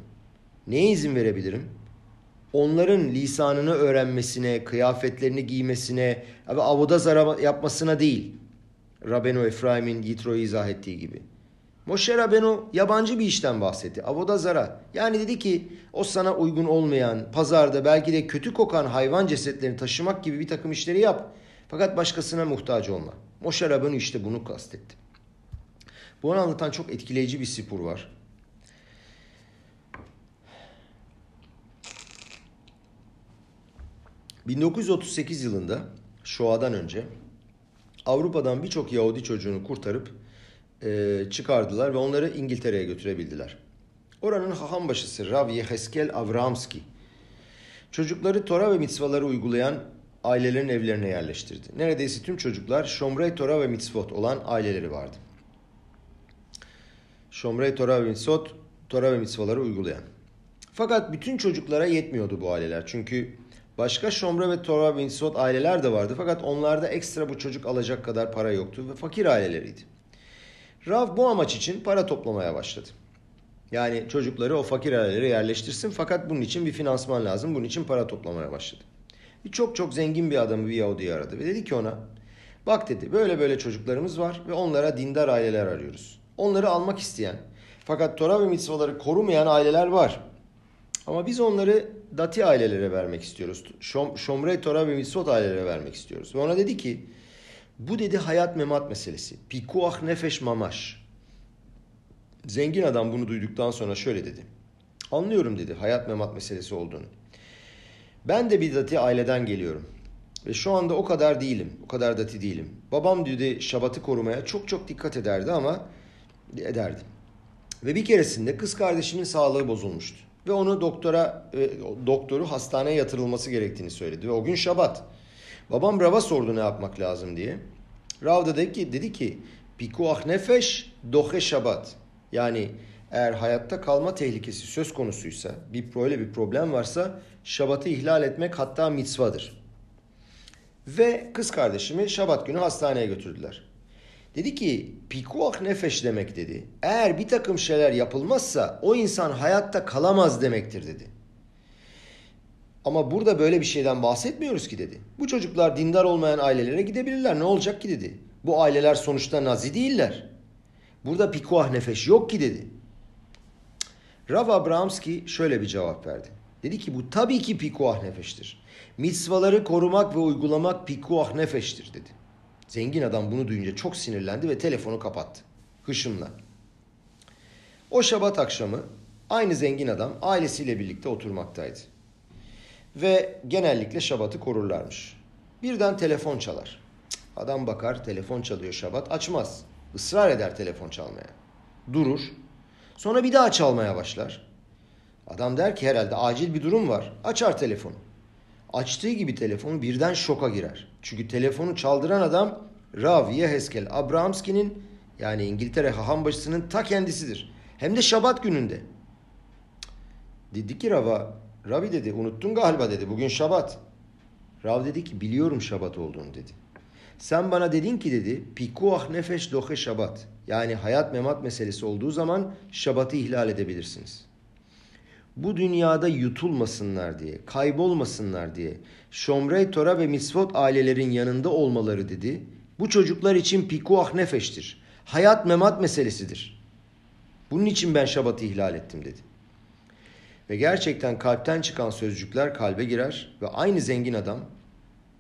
Neye izin verebilirim? Onların lisanını öğrenmesine, kıyafetlerini giymesine, abi avoda zara yapmasına değil. Rabenu Efraim'in Yitro'yu izah ettiği gibi. Moshe Rabenu yabancı bir işten bahsetti. Avoda zara. Yani dedi ki o sana uygun olmayan, pazarda belki de kötü kokan hayvan cesetlerini taşımak gibi bir takım işleri yap. Fakat başkasına muhtaç olma. Moshe Rabenu işte bunu kastetti. Bu anlatan çok etkileyici bir sipur var. ...1938 yılında... ...Şoa'dan önce... ...Avrupa'dan birçok Yahudi çocuğunu kurtarıp e, çıkardılar ve onları İngiltere'ye götürebildiler. Oranın haham başısı Rav Yeheskel Avramski çocukları Tora ve mitzvaları uygulayan ailelerin evlerine yerleştirdi. Neredeyse tüm çocuklar Şomrey Tora ve mitzvot olan aileleri vardı. Şomrey Tora ve mitzvot, Tora ve mitzvaları uygulayan. Fakat bütün çocuklara yetmiyordu bu aileler. Çünkü başka Şomre ve Tora ve mitzvot aileler de vardı. Fakat onlarda ekstra bu çocuk alacak kadar para yoktu ve fakir aileleriydi. Rav bu amaç için para toplamaya başladı. Yani çocukları o fakir ailelere yerleştirsin fakat bunun için bir finansman lazım. Bunun için para toplamaya başladı. Bir çok çok zengin bir adamı bir Yahudi'yi aradı ve dedi ki ona bak dedi böyle böyle çocuklarımız var ve onlara dindar aileler arıyoruz. Onları almak isteyen fakat Torah ve mitzvaları korumayan aileler var. Ama biz onları dati ailelere vermek istiyoruz. Şom, şomrey Torah ve mitzvot ailelere vermek istiyoruz. Ve ona dedi ki bu dedi hayat memat meselesi. Pikuah nefeş mamaş. Zengin adam bunu duyduktan sonra şöyle dedi. Anlıyorum dedi hayat memat meselesi olduğunu. Ben de bir dati aileden geliyorum. Ve şu anda o kadar değilim. O kadar dati değilim. Babam dedi şabatı korumaya çok çok dikkat ederdi ama ederdi. Ve bir keresinde kız kardeşimin sağlığı bozulmuştu. Ve onu doktora, e, doktoru hastaneye yatırılması gerektiğini söyledi. Ve o gün şabat. Babam Rav'a sordu ne yapmak lazım diye. Rav da dedi ki, dedi ki pikuah nefeş dohe şabat. Yani eğer hayatta kalma tehlikesi söz konusuysa, bir böyle bir problem varsa şabatı ihlal etmek hatta mitzvadır. Ve kız kardeşimi şabat günü hastaneye götürdüler. Dedi ki pikuah nefeş demek dedi. Eğer bir takım şeyler yapılmazsa o insan hayatta kalamaz demektir dedi. Ama burada böyle bir şeyden bahsetmiyoruz ki dedi. Bu çocuklar dindar olmayan ailelere gidebilirler. Ne olacak ki dedi. Bu aileler sonuçta nazi değiller. Burada pikuah nefeş yok ki dedi. Rav Abramski şöyle bir cevap verdi. Dedi ki bu tabii ki pikuah nefeştir. Mitzvaları korumak ve uygulamak pikuah nefeştir dedi. Zengin adam bunu duyunca çok sinirlendi ve telefonu kapattı. Hışımla. O şabat akşamı aynı zengin adam ailesiyle birlikte oturmaktaydı ve genellikle şabatı korurlarmış. Birden telefon çalar. Adam bakar telefon çalıyor şabat açmaz. Israr eder telefon çalmaya. Durur. Sonra bir daha çalmaya başlar. Adam der ki herhalde acil bir durum var. Açar telefonu. Açtığı gibi telefonu birden şoka girer. Çünkü telefonu çaldıran adam Rav Yeheskel Abrahamski'nin yani İngiltere hahambaşısının ta kendisidir. Hem de şabat gününde. Dedi ki Rav'a Rabbi dedi unuttun galiba dedi bugün şabat. Rav dedi ki biliyorum şabat olduğunu dedi. Sen bana dedin ki dedi pikuah nefeş dohe şabat. Yani hayat memat meselesi olduğu zaman şabatı ihlal edebilirsiniz. Bu dünyada yutulmasınlar diye, kaybolmasınlar diye Şomrey Tora ve Misvot ailelerin yanında olmaları dedi. Bu çocuklar için pikuah nefeştir. Hayat memat meselesidir. Bunun için ben şabatı ihlal ettim dedi. Ve gerçekten kalpten çıkan sözcükler kalbe girer ve aynı zengin adam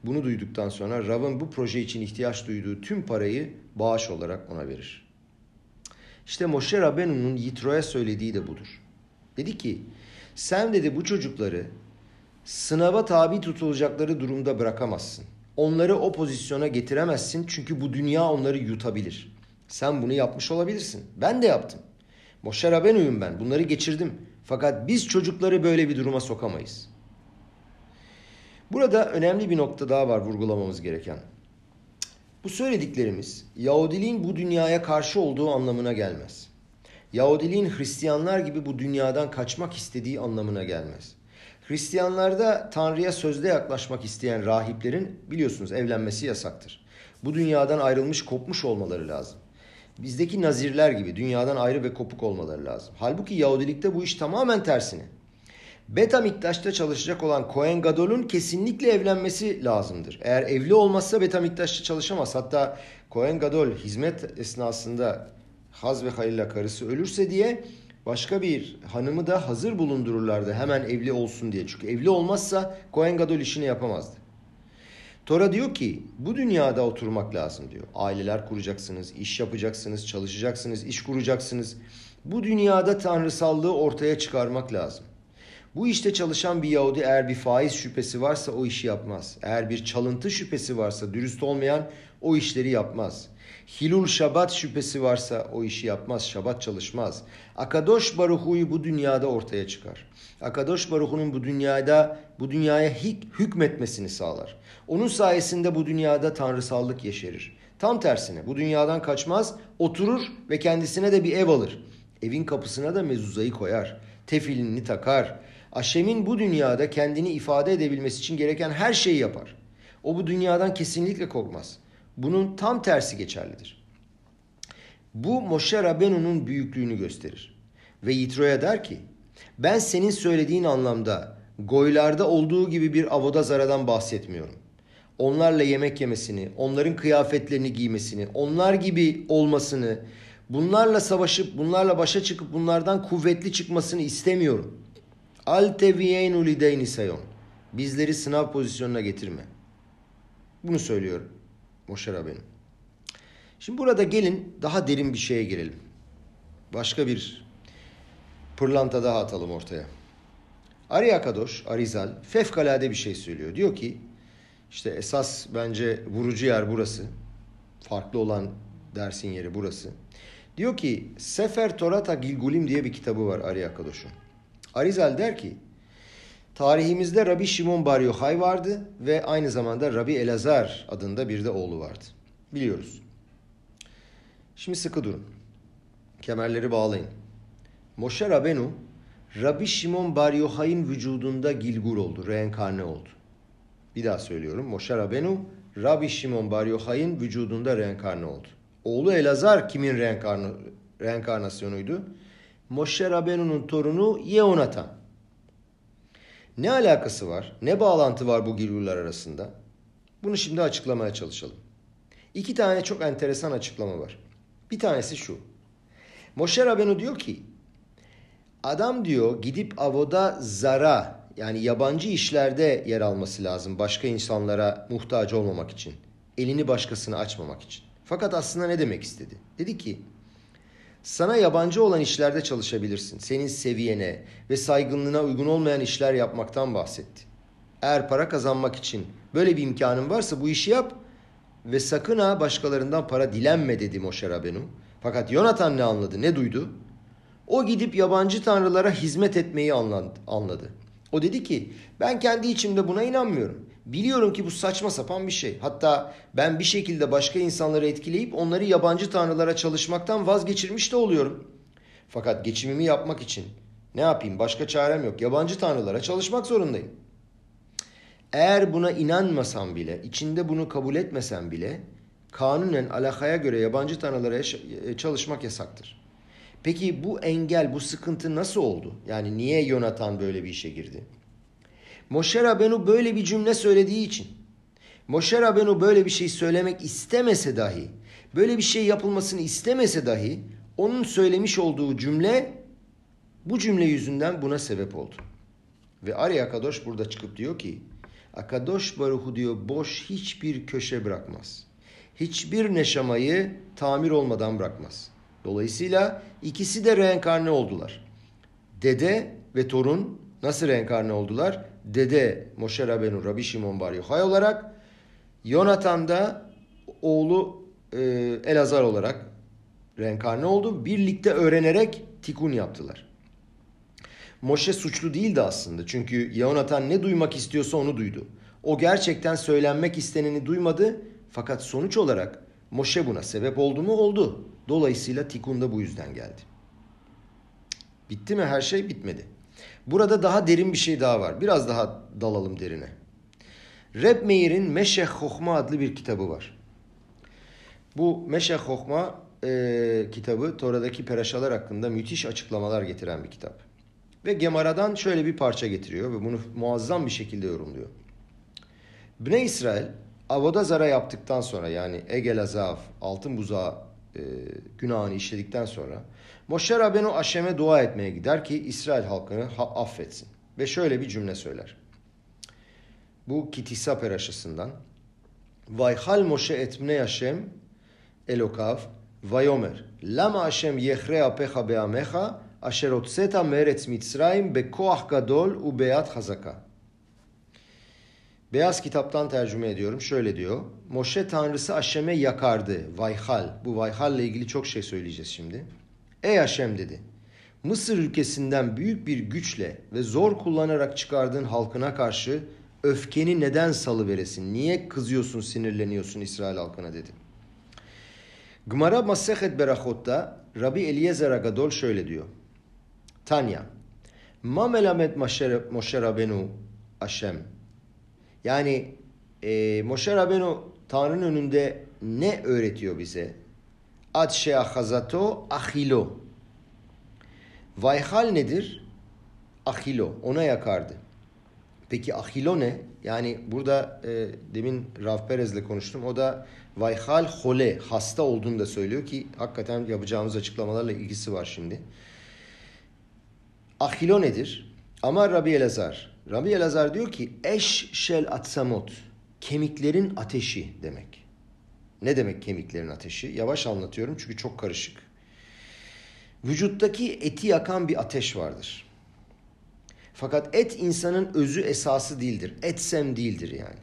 bunu duyduktan sonra Rav'ın bu proje için ihtiyaç duyduğu tüm parayı bağış olarak ona verir. İşte Moshe Rabenu'nun Yitro'ya söylediği de budur. Dedi ki sen dedi bu çocukları sınava tabi tutulacakları durumda bırakamazsın. Onları o pozisyona getiremezsin çünkü bu dünya onları yutabilir. Sen bunu yapmış olabilirsin. Ben de yaptım. Moşe Rabenu'yum ben. Bunları geçirdim. Fakat biz çocukları böyle bir duruma sokamayız. Burada önemli bir nokta daha var vurgulamamız gereken. Bu söylediklerimiz Yahudiliğin bu dünyaya karşı olduğu anlamına gelmez. Yahudiliğin Hristiyanlar gibi bu dünyadan kaçmak istediği anlamına gelmez. Hristiyanlarda Tanrı'ya sözde yaklaşmak isteyen rahiplerin biliyorsunuz evlenmesi yasaktır. Bu dünyadan ayrılmış kopmuş olmaları lazım. Bizdeki nazirler gibi dünyadan ayrı ve kopuk olmaları lazım. Halbuki Yahudilikte bu iş tamamen tersine. Beta Miktaş'ta çalışacak olan Kohen Gadol'un kesinlikle evlenmesi lazımdır. Eğer evli olmazsa Beta Miktaş'ta çalışamaz. Hatta Kohen Gadol hizmet esnasında Haz ve Halil'le karısı ölürse diye başka bir hanımı da hazır bulundururlardı hemen evli olsun diye. Çünkü evli olmazsa Kohen Gadol işini yapamazdı. Tora diyor ki bu dünyada oturmak lazım diyor. Aileler kuracaksınız, iş yapacaksınız, çalışacaksınız, iş kuracaksınız. Bu dünyada tanrısallığı ortaya çıkarmak lazım. Bu işte çalışan bir Yahudi eğer bir faiz şüphesi varsa o işi yapmaz. Eğer bir çalıntı şüphesi varsa dürüst olmayan o işleri yapmaz. Hilul Şabat şüphesi varsa o işi yapmaz, Şabat çalışmaz. Akadosh Baruhu'yu bu dünyada ortaya çıkar. Akadosh Baruhu'nun bu dünyada bu dünyaya hükmetmesini sağlar. Onun sayesinde bu dünyada tanrısallık yeşerir. Tam tersine bu dünyadan kaçmaz, oturur ve kendisine de bir ev alır. Evin kapısına da mezuzayı koyar. Tefilini takar. Aşem'in bu dünyada kendini ifade edebilmesi için gereken her şeyi yapar. O bu dünyadan kesinlikle korkmaz. Bunun tam tersi geçerlidir. Bu Moshe Rabenu'nun büyüklüğünü gösterir. Ve Yitro'ya der ki, ben senin söylediğin anlamda goylarda olduğu gibi bir avodazaradan bahsetmiyorum. Onlarla yemek yemesini, onların kıyafetlerini giymesini, onlar gibi olmasını, bunlarla savaşıp bunlarla başa çıkıp bunlardan kuvvetli çıkmasını istemiyorum. Al teviyenu lideyni sayon. Bizleri sınav pozisyonuna getirme. Bunu söylüyorum. Moşe Rabbeinu. Şimdi burada gelin daha derin bir şeye girelim. Başka bir pırlanta daha atalım ortaya. Ari Akadoş, Arizal fevkalade bir şey söylüyor. Diyor ki işte esas bence vurucu yer burası. Farklı olan dersin yeri burası. Diyor ki Sefer Torata Gilgulim diye bir kitabı var Ari Akadoş'un. Arizal der ki tarihimizde Rabbi Şimon Bar Yochai vardı ve aynı zamanda Rabbi Elazar adında bir de oğlu vardı. Biliyoruz. Şimdi sıkı durun. Kemerleri bağlayın. Moshe Rabenu Rabbi Şimon Bar Yochai'nin vücudunda Gilgul oldu, reenkarne oldu. Bir daha söylüyorum. Moshe Rabenu Rabbi Şimon Bar Yochai'nin vücudunda reenkarne oldu. Oğlu Elazar kimin reenkarn reenkarnasyonuydu? Moshe Rabenu'nun torunu Yehonatan. Ne alakası var? Ne bağlantı var bu Gilgullar arasında? Bunu şimdi açıklamaya çalışalım. İki tane çok enteresan açıklama var. Bir tanesi şu. Moshe Rabenu diyor ki adam diyor gidip avoda zara yani yabancı işlerde yer alması lazım başka insanlara muhtaç olmamak için. Elini başkasına açmamak için. Fakat aslında ne demek istedi? Dedi ki sana yabancı olan işlerde çalışabilirsin. Senin seviyene ve saygınlığına uygun olmayan işler yapmaktan bahsetti. Eğer para kazanmak için böyle bir imkanın varsa bu işi yap ve sakın ha başkalarından para dilenme dedi Moshe Rabenu. Fakat Yonatan ne anladı, ne duydu? O gidip yabancı tanrılara hizmet etmeyi anladı. O dedi ki ben kendi içimde buna inanmıyorum. Biliyorum ki bu saçma sapan bir şey. Hatta ben bir şekilde başka insanları etkileyip onları yabancı tanrılara çalışmaktan vazgeçirmiş de oluyorum. Fakat geçimimi yapmak için ne yapayım başka çarem yok. Yabancı tanrılara çalışmak zorundayım. Eğer buna inanmasam bile, içinde bunu kabul etmesem bile kanunen alakaya göre yabancı tanrılara e, çalışmak yasaktır. Peki bu engel, bu sıkıntı nasıl oldu? Yani niye Yonatan böyle bir işe girdi? Moshe Rabenu böyle bir cümle söylediği için. Moshe Rabenu böyle bir şey söylemek istemese dahi, böyle bir şey yapılmasını istemese dahi onun söylemiş olduğu cümle bu cümle yüzünden buna sebep oldu. Ve Ari Akadosh burada çıkıp diyor ki Akadosh Baruhu diyor boş hiçbir köşe bırakmaz. Hiçbir neşamayı tamir olmadan bırakmaz. Dolayısıyla ikisi de reenkarne oldular. Dede ve torun nasıl reenkarne oldular? Dede Moshe Rabenu Rabbi Shimon Bar Yochai olarak Yonatan da oğlu e, Elazar olarak reenkarne oldu. Birlikte öğrenerek tikun yaptılar. Moşe suçlu değildi aslında. Çünkü Yonatan ne duymak istiyorsa onu duydu. O gerçekten söylenmek isteneni duymadı. Fakat sonuç olarak Moşe buna sebep oldu mu? Oldu. Dolayısıyla tikun da bu yüzden geldi. Bitti mi her şey? Bitmedi. Burada daha derin bir şey daha var. Biraz daha dalalım derine. Reb Meir'in Meşeh Hokma adlı bir kitabı var. Bu Meşeh Hokma e, kitabı Tora'daki peraşalar hakkında müthiş açıklamalar getiren bir kitap. Ve Gemara'dan şöyle bir parça getiriyor ve bunu muazzam bir şekilde yorumluyor. Bne İsrail Avoda Zara yaptıktan sonra yani Egel Azav, altın buzağı e, günahını işledikten sonra Moşer Rabenu Aşem'e dua etmeye gider ki İsrail halkını ha- affetsin. Ve şöyle bir cümle söyler. Bu Kitisa peraşasından. Vayhal Moşe etmne Haşem Elokav Vayomer Lama Haşem yehre apecha beamecha asher otseta meretz Mitzrayim bekoach gadol u beyat hazaka. Beyaz kitaptan tercüme ediyorum. Şöyle diyor. Moşe tanrısı Haşem'e yakardı. Vayhal. Bu Vayhal ile ilgili çok şey söyleyeceğiz şimdi. Ey Haşem dedi. Mısır ülkesinden büyük bir güçle ve zor kullanarak çıkardığın halkına karşı öfkeni neden salıveresin? Niye kızıyorsun, sinirleniyorsun İsrail halkına dedi. Gmara Masehet Berachot'ta Rabbi Eliezer Agadol şöyle diyor. Tanya. Ma melamet Moshe Rabenu Haşem. Yani e, Moshe Rabenu Tanrı'nın önünde ne öğretiyor bize? Ad sheachazato achilo. Vayhal nedir? Achilo. Ona yakardı. Peki ahilo ne? Yani burada e, demin Rav Perez'le konuştum. O da vayhal hole, hasta olduğunu da söylüyor ki hakikaten yapacağımız açıklamalarla ilgisi var şimdi. Ahilo nedir? Ama Rabbi Elazar. Rabbi Elazar diyor ki eş şel atsamot. Kemiklerin ateşi demek. Ne demek kemiklerin ateşi? Yavaş anlatıyorum çünkü çok karışık. Vücuttaki eti yakan bir ateş vardır. Fakat et insanın özü esası değildir. Etsem değildir yani.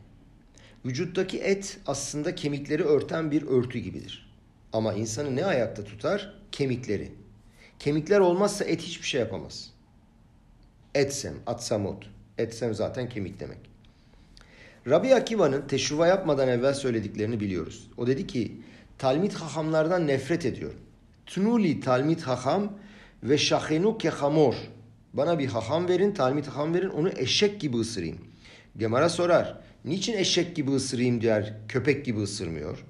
Vücuttaki et aslında kemikleri örten bir örtü gibidir. Ama insanı ne ayakta tutar? Kemikleri. Kemikler olmazsa et hiçbir şey yapamaz. Etsem, atsamot. Etsem zaten kemik demek. Rabbi Akiva'nın teşruva yapmadan evvel söylediklerini biliyoruz. O dedi ki, Talmid hahamlardan nefret ediyorum. Tnuli talmid haham ve şahenu kehamor. Bana bir haham verin, talmid haham verin, onu eşek gibi ısırayım. Gemara sorar, niçin eşek gibi ısırayım diyor, köpek gibi ısırmıyor?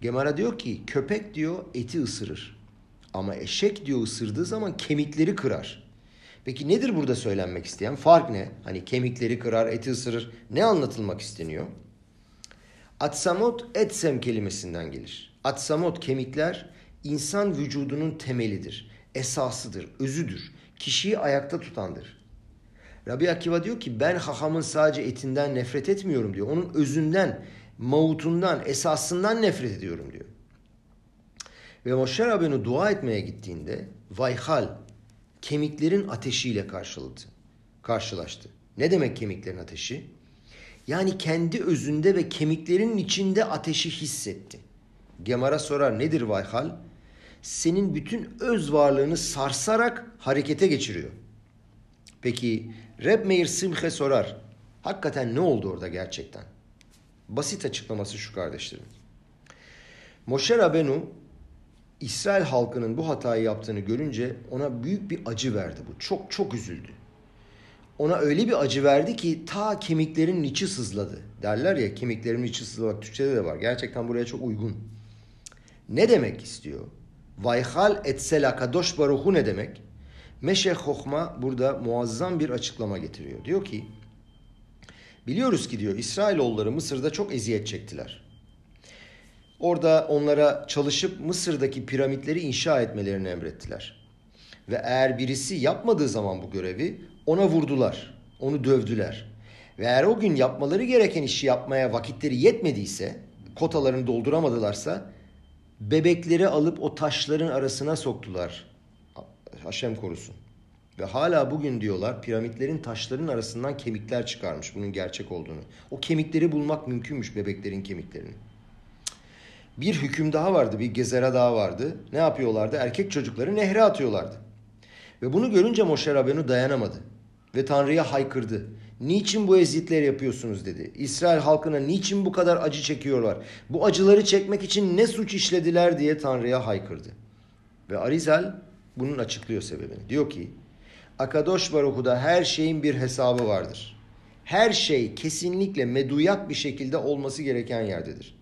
Gemara diyor ki, köpek diyor eti ısırır. Ama eşek diyor ısırdığı zaman kemikleri kırar. Peki nedir burada söylenmek isteyen? Fark ne? Hani kemikleri kırar, eti ısırır. Ne anlatılmak isteniyor? Atsamot etsem kelimesinden gelir. Atsamot kemikler insan vücudunun temelidir, esasıdır, özüdür. Kişiyi ayakta tutandır. Rabbi Akiva diyor ki ben hahamın sadece etinden nefret etmiyorum diyor. Onun özünden, mavutundan, esasından nefret ediyorum diyor. Ve Moshe Rabbeinu dua etmeye gittiğinde vayhal, kemiklerin ateşiyle karşıladı, karşılaştı. Ne demek kemiklerin ateşi? Yani kendi özünde ve kemiklerinin içinde ateşi hissetti. Gemara sorar nedir vayhal? Senin bütün öz varlığını sarsarak harekete geçiriyor. Peki Reb Meir Simche sorar. Hakikaten ne oldu orada gerçekten? Basit açıklaması şu kardeşlerim. Moshe Rabenu İsrail halkının bu hatayı yaptığını görünce ona büyük bir acı verdi bu. Çok çok üzüldü. Ona öyle bir acı verdi ki ta kemiklerin içi sızladı. Derler ya kemiklerin içi sızlamak Türkçede de var. Gerçekten buraya çok uygun. Ne demek istiyor? Vayhal etsel akadosh baruhu ne demek? Meşe Hokma burada muazzam bir açıklama getiriyor. Diyor ki biliyoruz ki diyor İsrailoğulları Mısır'da çok eziyet çektiler. Orada onlara çalışıp Mısır'daki piramitleri inşa etmelerini emrettiler. Ve eğer birisi yapmadığı zaman bu görevi ona vurdular, onu dövdüler. Ve eğer o gün yapmaları gereken işi yapmaya vakitleri yetmediyse, kotalarını dolduramadılarsa bebekleri alıp o taşların arasına soktular. Haşem korusun. Ve hala bugün diyorlar piramitlerin taşların arasından kemikler çıkarmış bunun gerçek olduğunu. O kemikleri bulmak mümkünmüş bebeklerin kemiklerini. Bir hüküm daha vardı, bir gezera daha vardı. Ne yapıyorlardı? Erkek çocukları nehre atıyorlardı. Ve bunu görünce Moşe Rabenu dayanamadı. Ve Tanrı'ya haykırdı. Niçin bu eziyetleri yapıyorsunuz dedi. İsrail halkına niçin bu kadar acı çekiyorlar? Bu acıları çekmek için ne suç işlediler diye Tanrı'ya haykırdı. Ve Arizal bunun açıklıyor sebebini. Diyor ki Akadosh Baruhu'da her şeyin bir hesabı vardır. Her şey kesinlikle meduyak bir şekilde olması gereken yerdedir.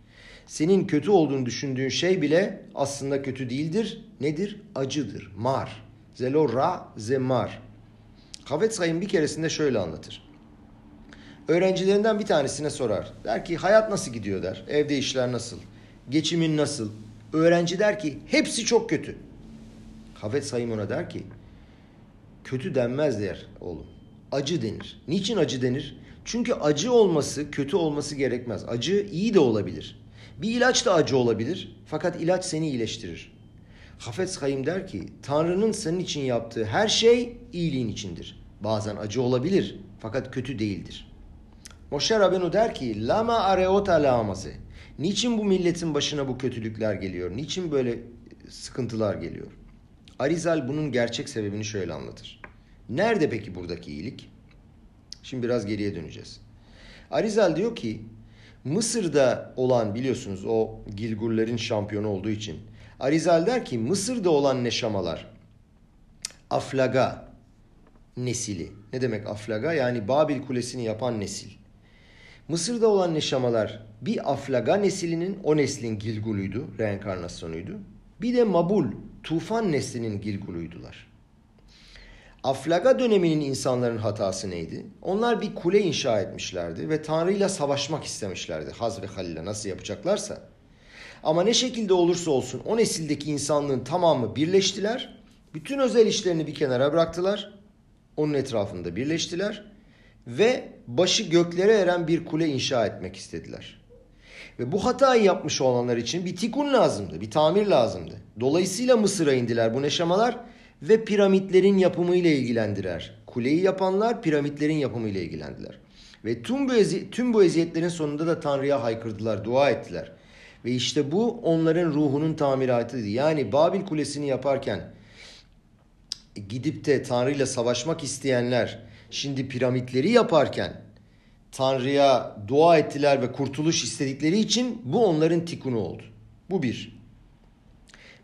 Senin kötü olduğunu düşündüğün şey bile aslında kötü değildir. Nedir? Acıdır. Mar. Zelo ra zemar. Havetz Hayim bir keresinde şöyle anlatır. Öğrencilerinden bir tanesine sorar. Der ki hayat nasıl gidiyor der. Evde işler nasıl? Geçimin nasıl? Öğrenci der ki hepsi çok kötü. Havetz Hayim ona der ki kötü denmez der oğlum. Acı denir. Niçin acı denir? Çünkü acı olması kötü olması gerekmez. Acı iyi de olabilir. Bir ilaç da acı olabilir. Fakat ilaç seni iyileştirir. Hafez Hayim der ki Tanrı'nın senin için yaptığı her şey iyiliğin içindir. Bazen acı olabilir fakat kötü değildir. Moşe Rabenu der ki Lama areota lamaze. Niçin bu milletin başına bu kötülükler geliyor? Niçin böyle sıkıntılar geliyor? Arizal bunun gerçek sebebini şöyle anlatır. Nerede peki buradaki iyilik? Şimdi biraz geriye döneceğiz. Arizal diyor ki Mısır'da olan biliyorsunuz o Gilgullerin şampiyonu olduğu için Arizal der ki Mısır'da olan neşamalar Aflaga nesili. Ne demek Aflaga? Yani Babil Kulesi'ni yapan nesil. Mısır'da olan neşamalar bir Aflaga neslinin o neslin Gilguluydu, reenkarnasyonuydu. Bir de Mabul, Tufan neslinin Gilguluydular. Aflaga döneminin insanların hatası neydi? Onlar bir kule inşa etmişlerdi ve Tanrı ile savaşmak istemişlerdi. Haz ve Halil'e nasıl yapacaklarsa. Ama ne şekilde olursa olsun o nesildeki insanlığın tamamı birleştiler. Bütün özel işlerini bir kenara bıraktılar. Onun etrafında birleştiler ve başı göklere eren bir kule inşa etmek istediler. Ve bu hatayı yapmış olanlar için bir tikun lazımdı, bir tamir lazımdı. Dolayısıyla Mısır'a indiler bu neşamalar ve piramitlerin yapımıyla ilgilendiler. Kuleyi yapanlar piramitlerin yapımıyla ilgilendiler. Ve tüm bu, ezi, tüm bu eziyetlerin sonunda da Tanrı'ya haykırdılar, dua ettiler. Ve işte bu onların ruhunun tamiratıydı. Yani Babil Kulesi'ni yaparken gidip de Tanrı ile savaşmak isteyenler şimdi piramitleri yaparken Tanrı'ya dua ettiler ve kurtuluş istedikleri için bu onların tikunu oldu. Bu bir.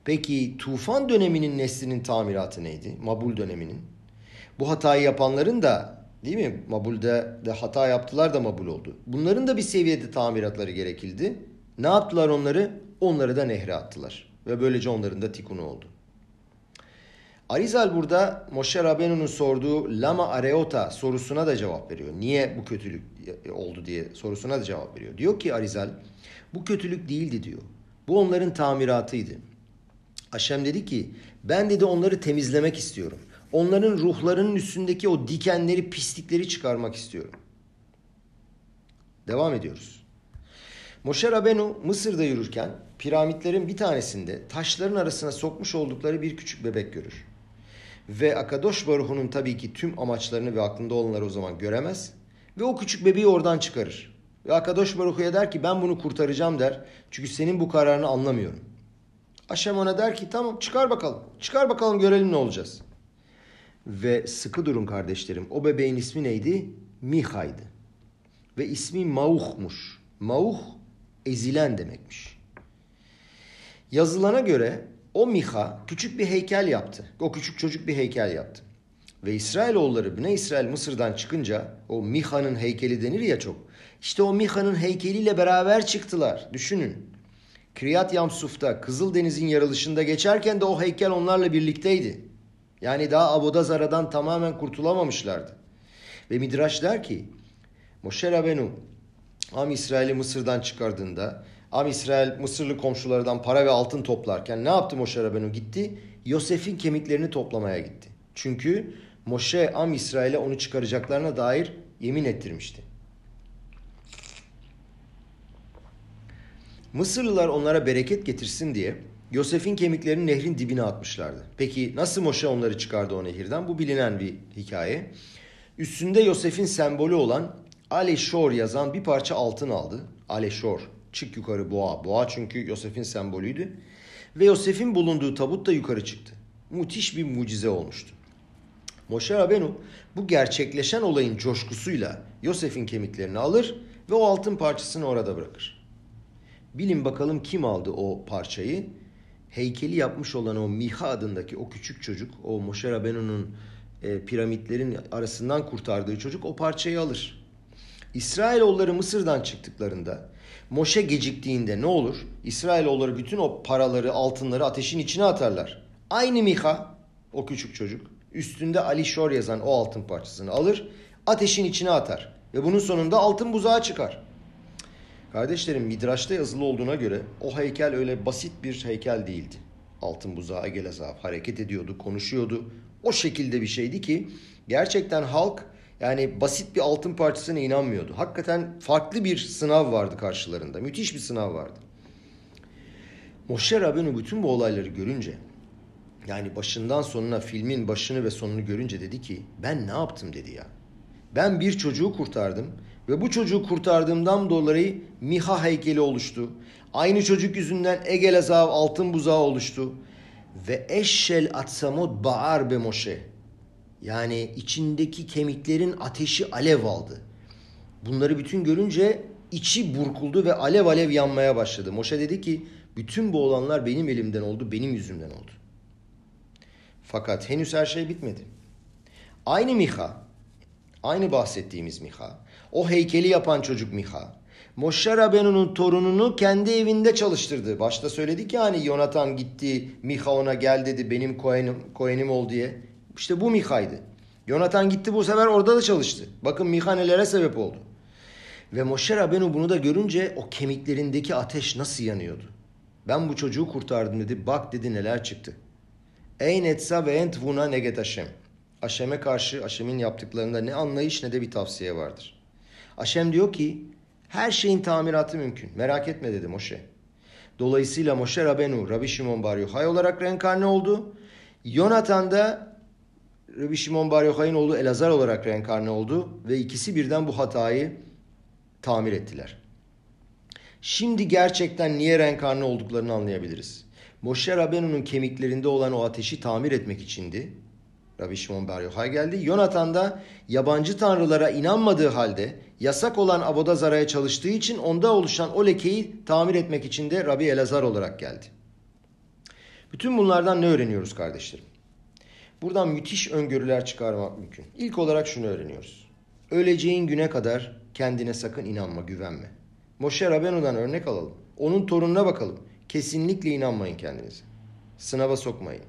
Peki tufan döneminin neslinin tamiratı neydi? Mabul döneminin. Bu hatayı yapanların da değil mi? Mabul'de de hata yaptılar da Mabul oldu. Bunların da bir seviyede tamiratları gerekildi. Ne yaptılar onları? Onları da nehre attılar. Ve böylece onların da tikunu oldu. Arizal burada Moshe Rabenu'nun sorduğu Lama Areota sorusuna da cevap veriyor. Niye bu kötülük oldu diye sorusuna da cevap veriyor. Diyor ki Arizal bu kötülük değildi diyor. Bu onların tamiratıydı. Aşem dedi ki ben dedi onları temizlemek istiyorum. Onların ruhlarının üstündeki o dikenleri, pislikleri çıkarmak istiyorum. Devam ediyoruz. Moşe Rabenu Mısır'da yürürken piramitlerin bir tanesinde taşların arasına sokmuş oldukları bir küçük bebek görür. Ve Akadosh Baruhu'nun tabii ki tüm amaçlarını ve aklında olanları o zaman göremez. Ve o küçük bebeği oradan çıkarır. Ve Akadosh Baruhu'ya der ki ben bunu kurtaracağım der. Çünkü senin bu kararını anlamıyorum. Aşem ona der ki tamam çıkar bakalım. Çıkar bakalım görelim ne olacağız. Ve sıkı durun kardeşlerim. O bebeğin ismi neydi? Miha'ydı. Ve ismi Mauh'muş. Mauh ezilen demekmiş. Yazılana göre o Miha küçük bir heykel yaptı. O küçük çocuk bir heykel yaptı. Ve İsrailoğulları Bine İsrail Mısır'dan çıkınca o Miha'nın heykeli denir ya çok. İşte o Miha'nın heykeliyle beraber çıktılar. Düşünün. Kriyat Yamsuf'ta Kızıldeniz'in yarılışında geçerken de o heykel onlarla birlikteydi. Yani daha Abodazara'dan tamamen kurtulamamışlardı. Ve Midraş der ki Moshe Rabenu Am İsrail'i Mısır'dan çıkardığında Am İsrail Mısırlı komşulardan para ve altın toplarken ne yaptı Moshe Rabenu? Gitti Yosef'in kemiklerini toplamaya gitti. Çünkü Moshe Am İsrail'e onu çıkaracaklarına dair yemin ettirmişti. Mısırlılar onlara bereket getirsin diye Yosef'in kemiklerini nehrin dibine atmışlardı. Peki nasıl Moşe onları çıkardı o nehirden? Bu bilinen bir hikaye. Üstünde Yosef'in sembolü olan Aleşor yazan bir parça altın aldı. Aleşor, çık yukarı boğa. Boğa çünkü Yosef'in sembolüydü. Ve Yosef'in bulunduğu tabut da yukarı çıktı. Müthiş bir mucize olmuştu. Moşe Rabenu bu gerçekleşen olayın coşkusuyla Yosef'in kemiklerini alır ve o altın parçasını orada bırakır. Bilin bakalım kim aldı o parçayı? Heykeli yapmış olan o Miha adındaki o küçük çocuk, o Moşe Rabenu'nun e, piramitlerin arasından kurtardığı çocuk o parçayı alır. İsrailoğulları Mısır'dan çıktıklarında Moşe geciktiğinde ne olur? İsrailoğulları bütün o paraları, altınları ateşin içine atarlar. Aynı Miha, o küçük çocuk, üstünde Ali Şor yazan o altın parçasını alır, ateşin içine atar. Ve bunun sonunda altın buzağı çıkar. Kardeşlerim Midraş'ta yazılı olduğuna göre o heykel öyle basit bir heykel değildi. Altın buzağı Gelazaf hareket ediyordu, konuşuyordu. O şekilde bir şeydi ki gerçekten halk yani basit bir altın parçasına inanmıyordu. Hakikaten farklı bir sınav vardı karşılarında. Müthiş bir sınav vardı. Moşe Rabenu bütün bu olayları görünce yani başından sonuna filmin başını ve sonunu görünce dedi ki ben ne yaptım dedi ya. Ben bir çocuğu kurtardım ve bu çocuğu kurtardığımdan dolayı Miha heykeli oluştu. Aynı çocuk yüzünden Egel Azav altın buzağı oluştu. Ve eşşel atsamot ba'ar be Moşe. Yani içindeki kemiklerin ateşi alev aldı. Bunları bütün görünce içi burkuldu ve alev alev yanmaya başladı. Moşe dedi ki bütün bu olanlar benim elimden oldu, benim yüzümden oldu. Fakat henüz her şey bitmedi. Aynı Miha, aynı bahsettiğimiz Miha, o heykeli yapan çocuk Miha, Moşe Rabenu'nun torununu kendi evinde çalıştırdı. Başta söyledik ya hani Yonatan gitti, Miha ona gel dedi benim koyenim, koyenim ol diye. İşte bu Miha'ydı. Yonatan gitti bu sefer orada da çalıştı. Bakın Miha nelere sebep oldu. Ve Moşe Rabenu bunu da görünce o kemiklerindeki ateş nasıl yanıyordu. Ben bu çocuğu kurtardım dedi. Bak dedi neler çıktı. Eyn etsa ve ent vuna neget. Haşem'e karşı Haşem'in yaptıklarında ne anlayış ne de bir tavsiye vardır. Haşem diyor ki her şeyin tamiratı mümkün. Merak etme dedi Moşe. Dolayısıyla Moşe Rabenu, Rabbi Shimon Bar Yochai olarak reenkarne oldu. Yonatan da Rabbi Shimon Bar Yochai'nin oğlu Elazar olarak reenkarne oldu. Ve ikisi birden bu hatayı tamir ettiler. Şimdi gerçekten niye reenkarne olduklarını anlayabiliriz. Moşe Rabenu'nun kemiklerinde olan o ateşi tamir etmek içindi. Rabbi Shimon Bar Yochai geldi. Yonatan da yabancı tanrılara inanmadığı halde yasak olan Abodazara'ya çalıştığı için onda oluşan o lekeyi tamir etmek için de Rabbi Elazar olarak geldi. Bütün bunlardan ne öğreniyoruz kardeşlerim? Buradan müthiş öngörüler çıkarmak mümkün. İlk olarak şunu öğreniyoruz. Öleceğin güne kadar kendine sakın inanma, güvenme. Moşe Rabenu'dan örnek alalım. Onun torununa bakalım. Kesinlikle inanmayın kendinize. Sınava sokmayın.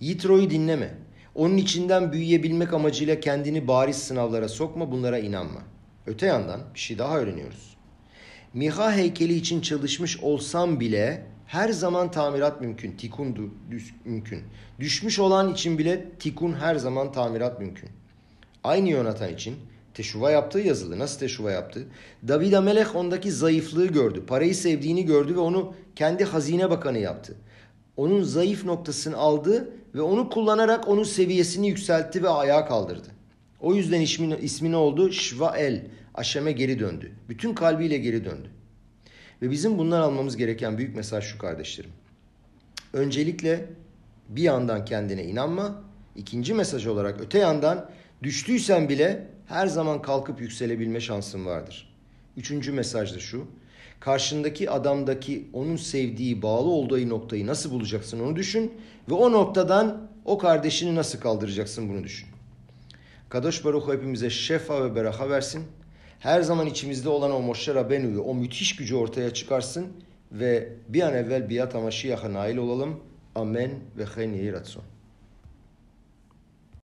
Yitro'yu dinleme. Onun içinden büyüyebilmek amacıyla kendini bariz sınavlara sokma, bunlara inanma. Öte yandan bir şey daha öğreniyoruz. Miha heykeli için çalışmış olsam bile her zaman tamirat mümkün. Tikun düş, mümkün. Düşmüş olan için bile tikun her zaman tamirat mümkün. Aynı Yonatan için teşuva yaptığı yazılı. Nasıl teşuva yaptı? David Amelech ondaki zayıflığı gördü. Parayı sevdiğini gördü ve onu kendi hazine bakanı yaptı. Onun zayıf noktasını aldı ve onu kullanarak onun seviyesini yükseltti ve ayağa kaldırdı. O yüzden ismi, ismi ne oldu? Şvael. Aşem'e geri döndü. Bütün kalbiyle geri döndü. Ve bizim bundan almamız gereken büyük mesaj şu kardeşlerim. Öncelikle bir yandan kendine inanma. İkinci mesaj olarak öte yandan düştüysen bile her zaman kalkıp yükselebilme şansın vardır. Üçüncü mesaj da şu. Karşındaki adamdaki onun sevdiği, bağlı olduğu noktayı nasıl bulacaksın onu düşün. Ve o noktadan o kardeşini nasıl kaldıracaksın bunu düşün. Kadosh Baruch hepimize şefa ve beraha versin. Her zaman içimizde olan o Moshe Rabenu'yu, o müthiş gücü ortaya çıkarsın ve bir an evvel biat amaşiyaha nail olalım. Amen ve hen yehi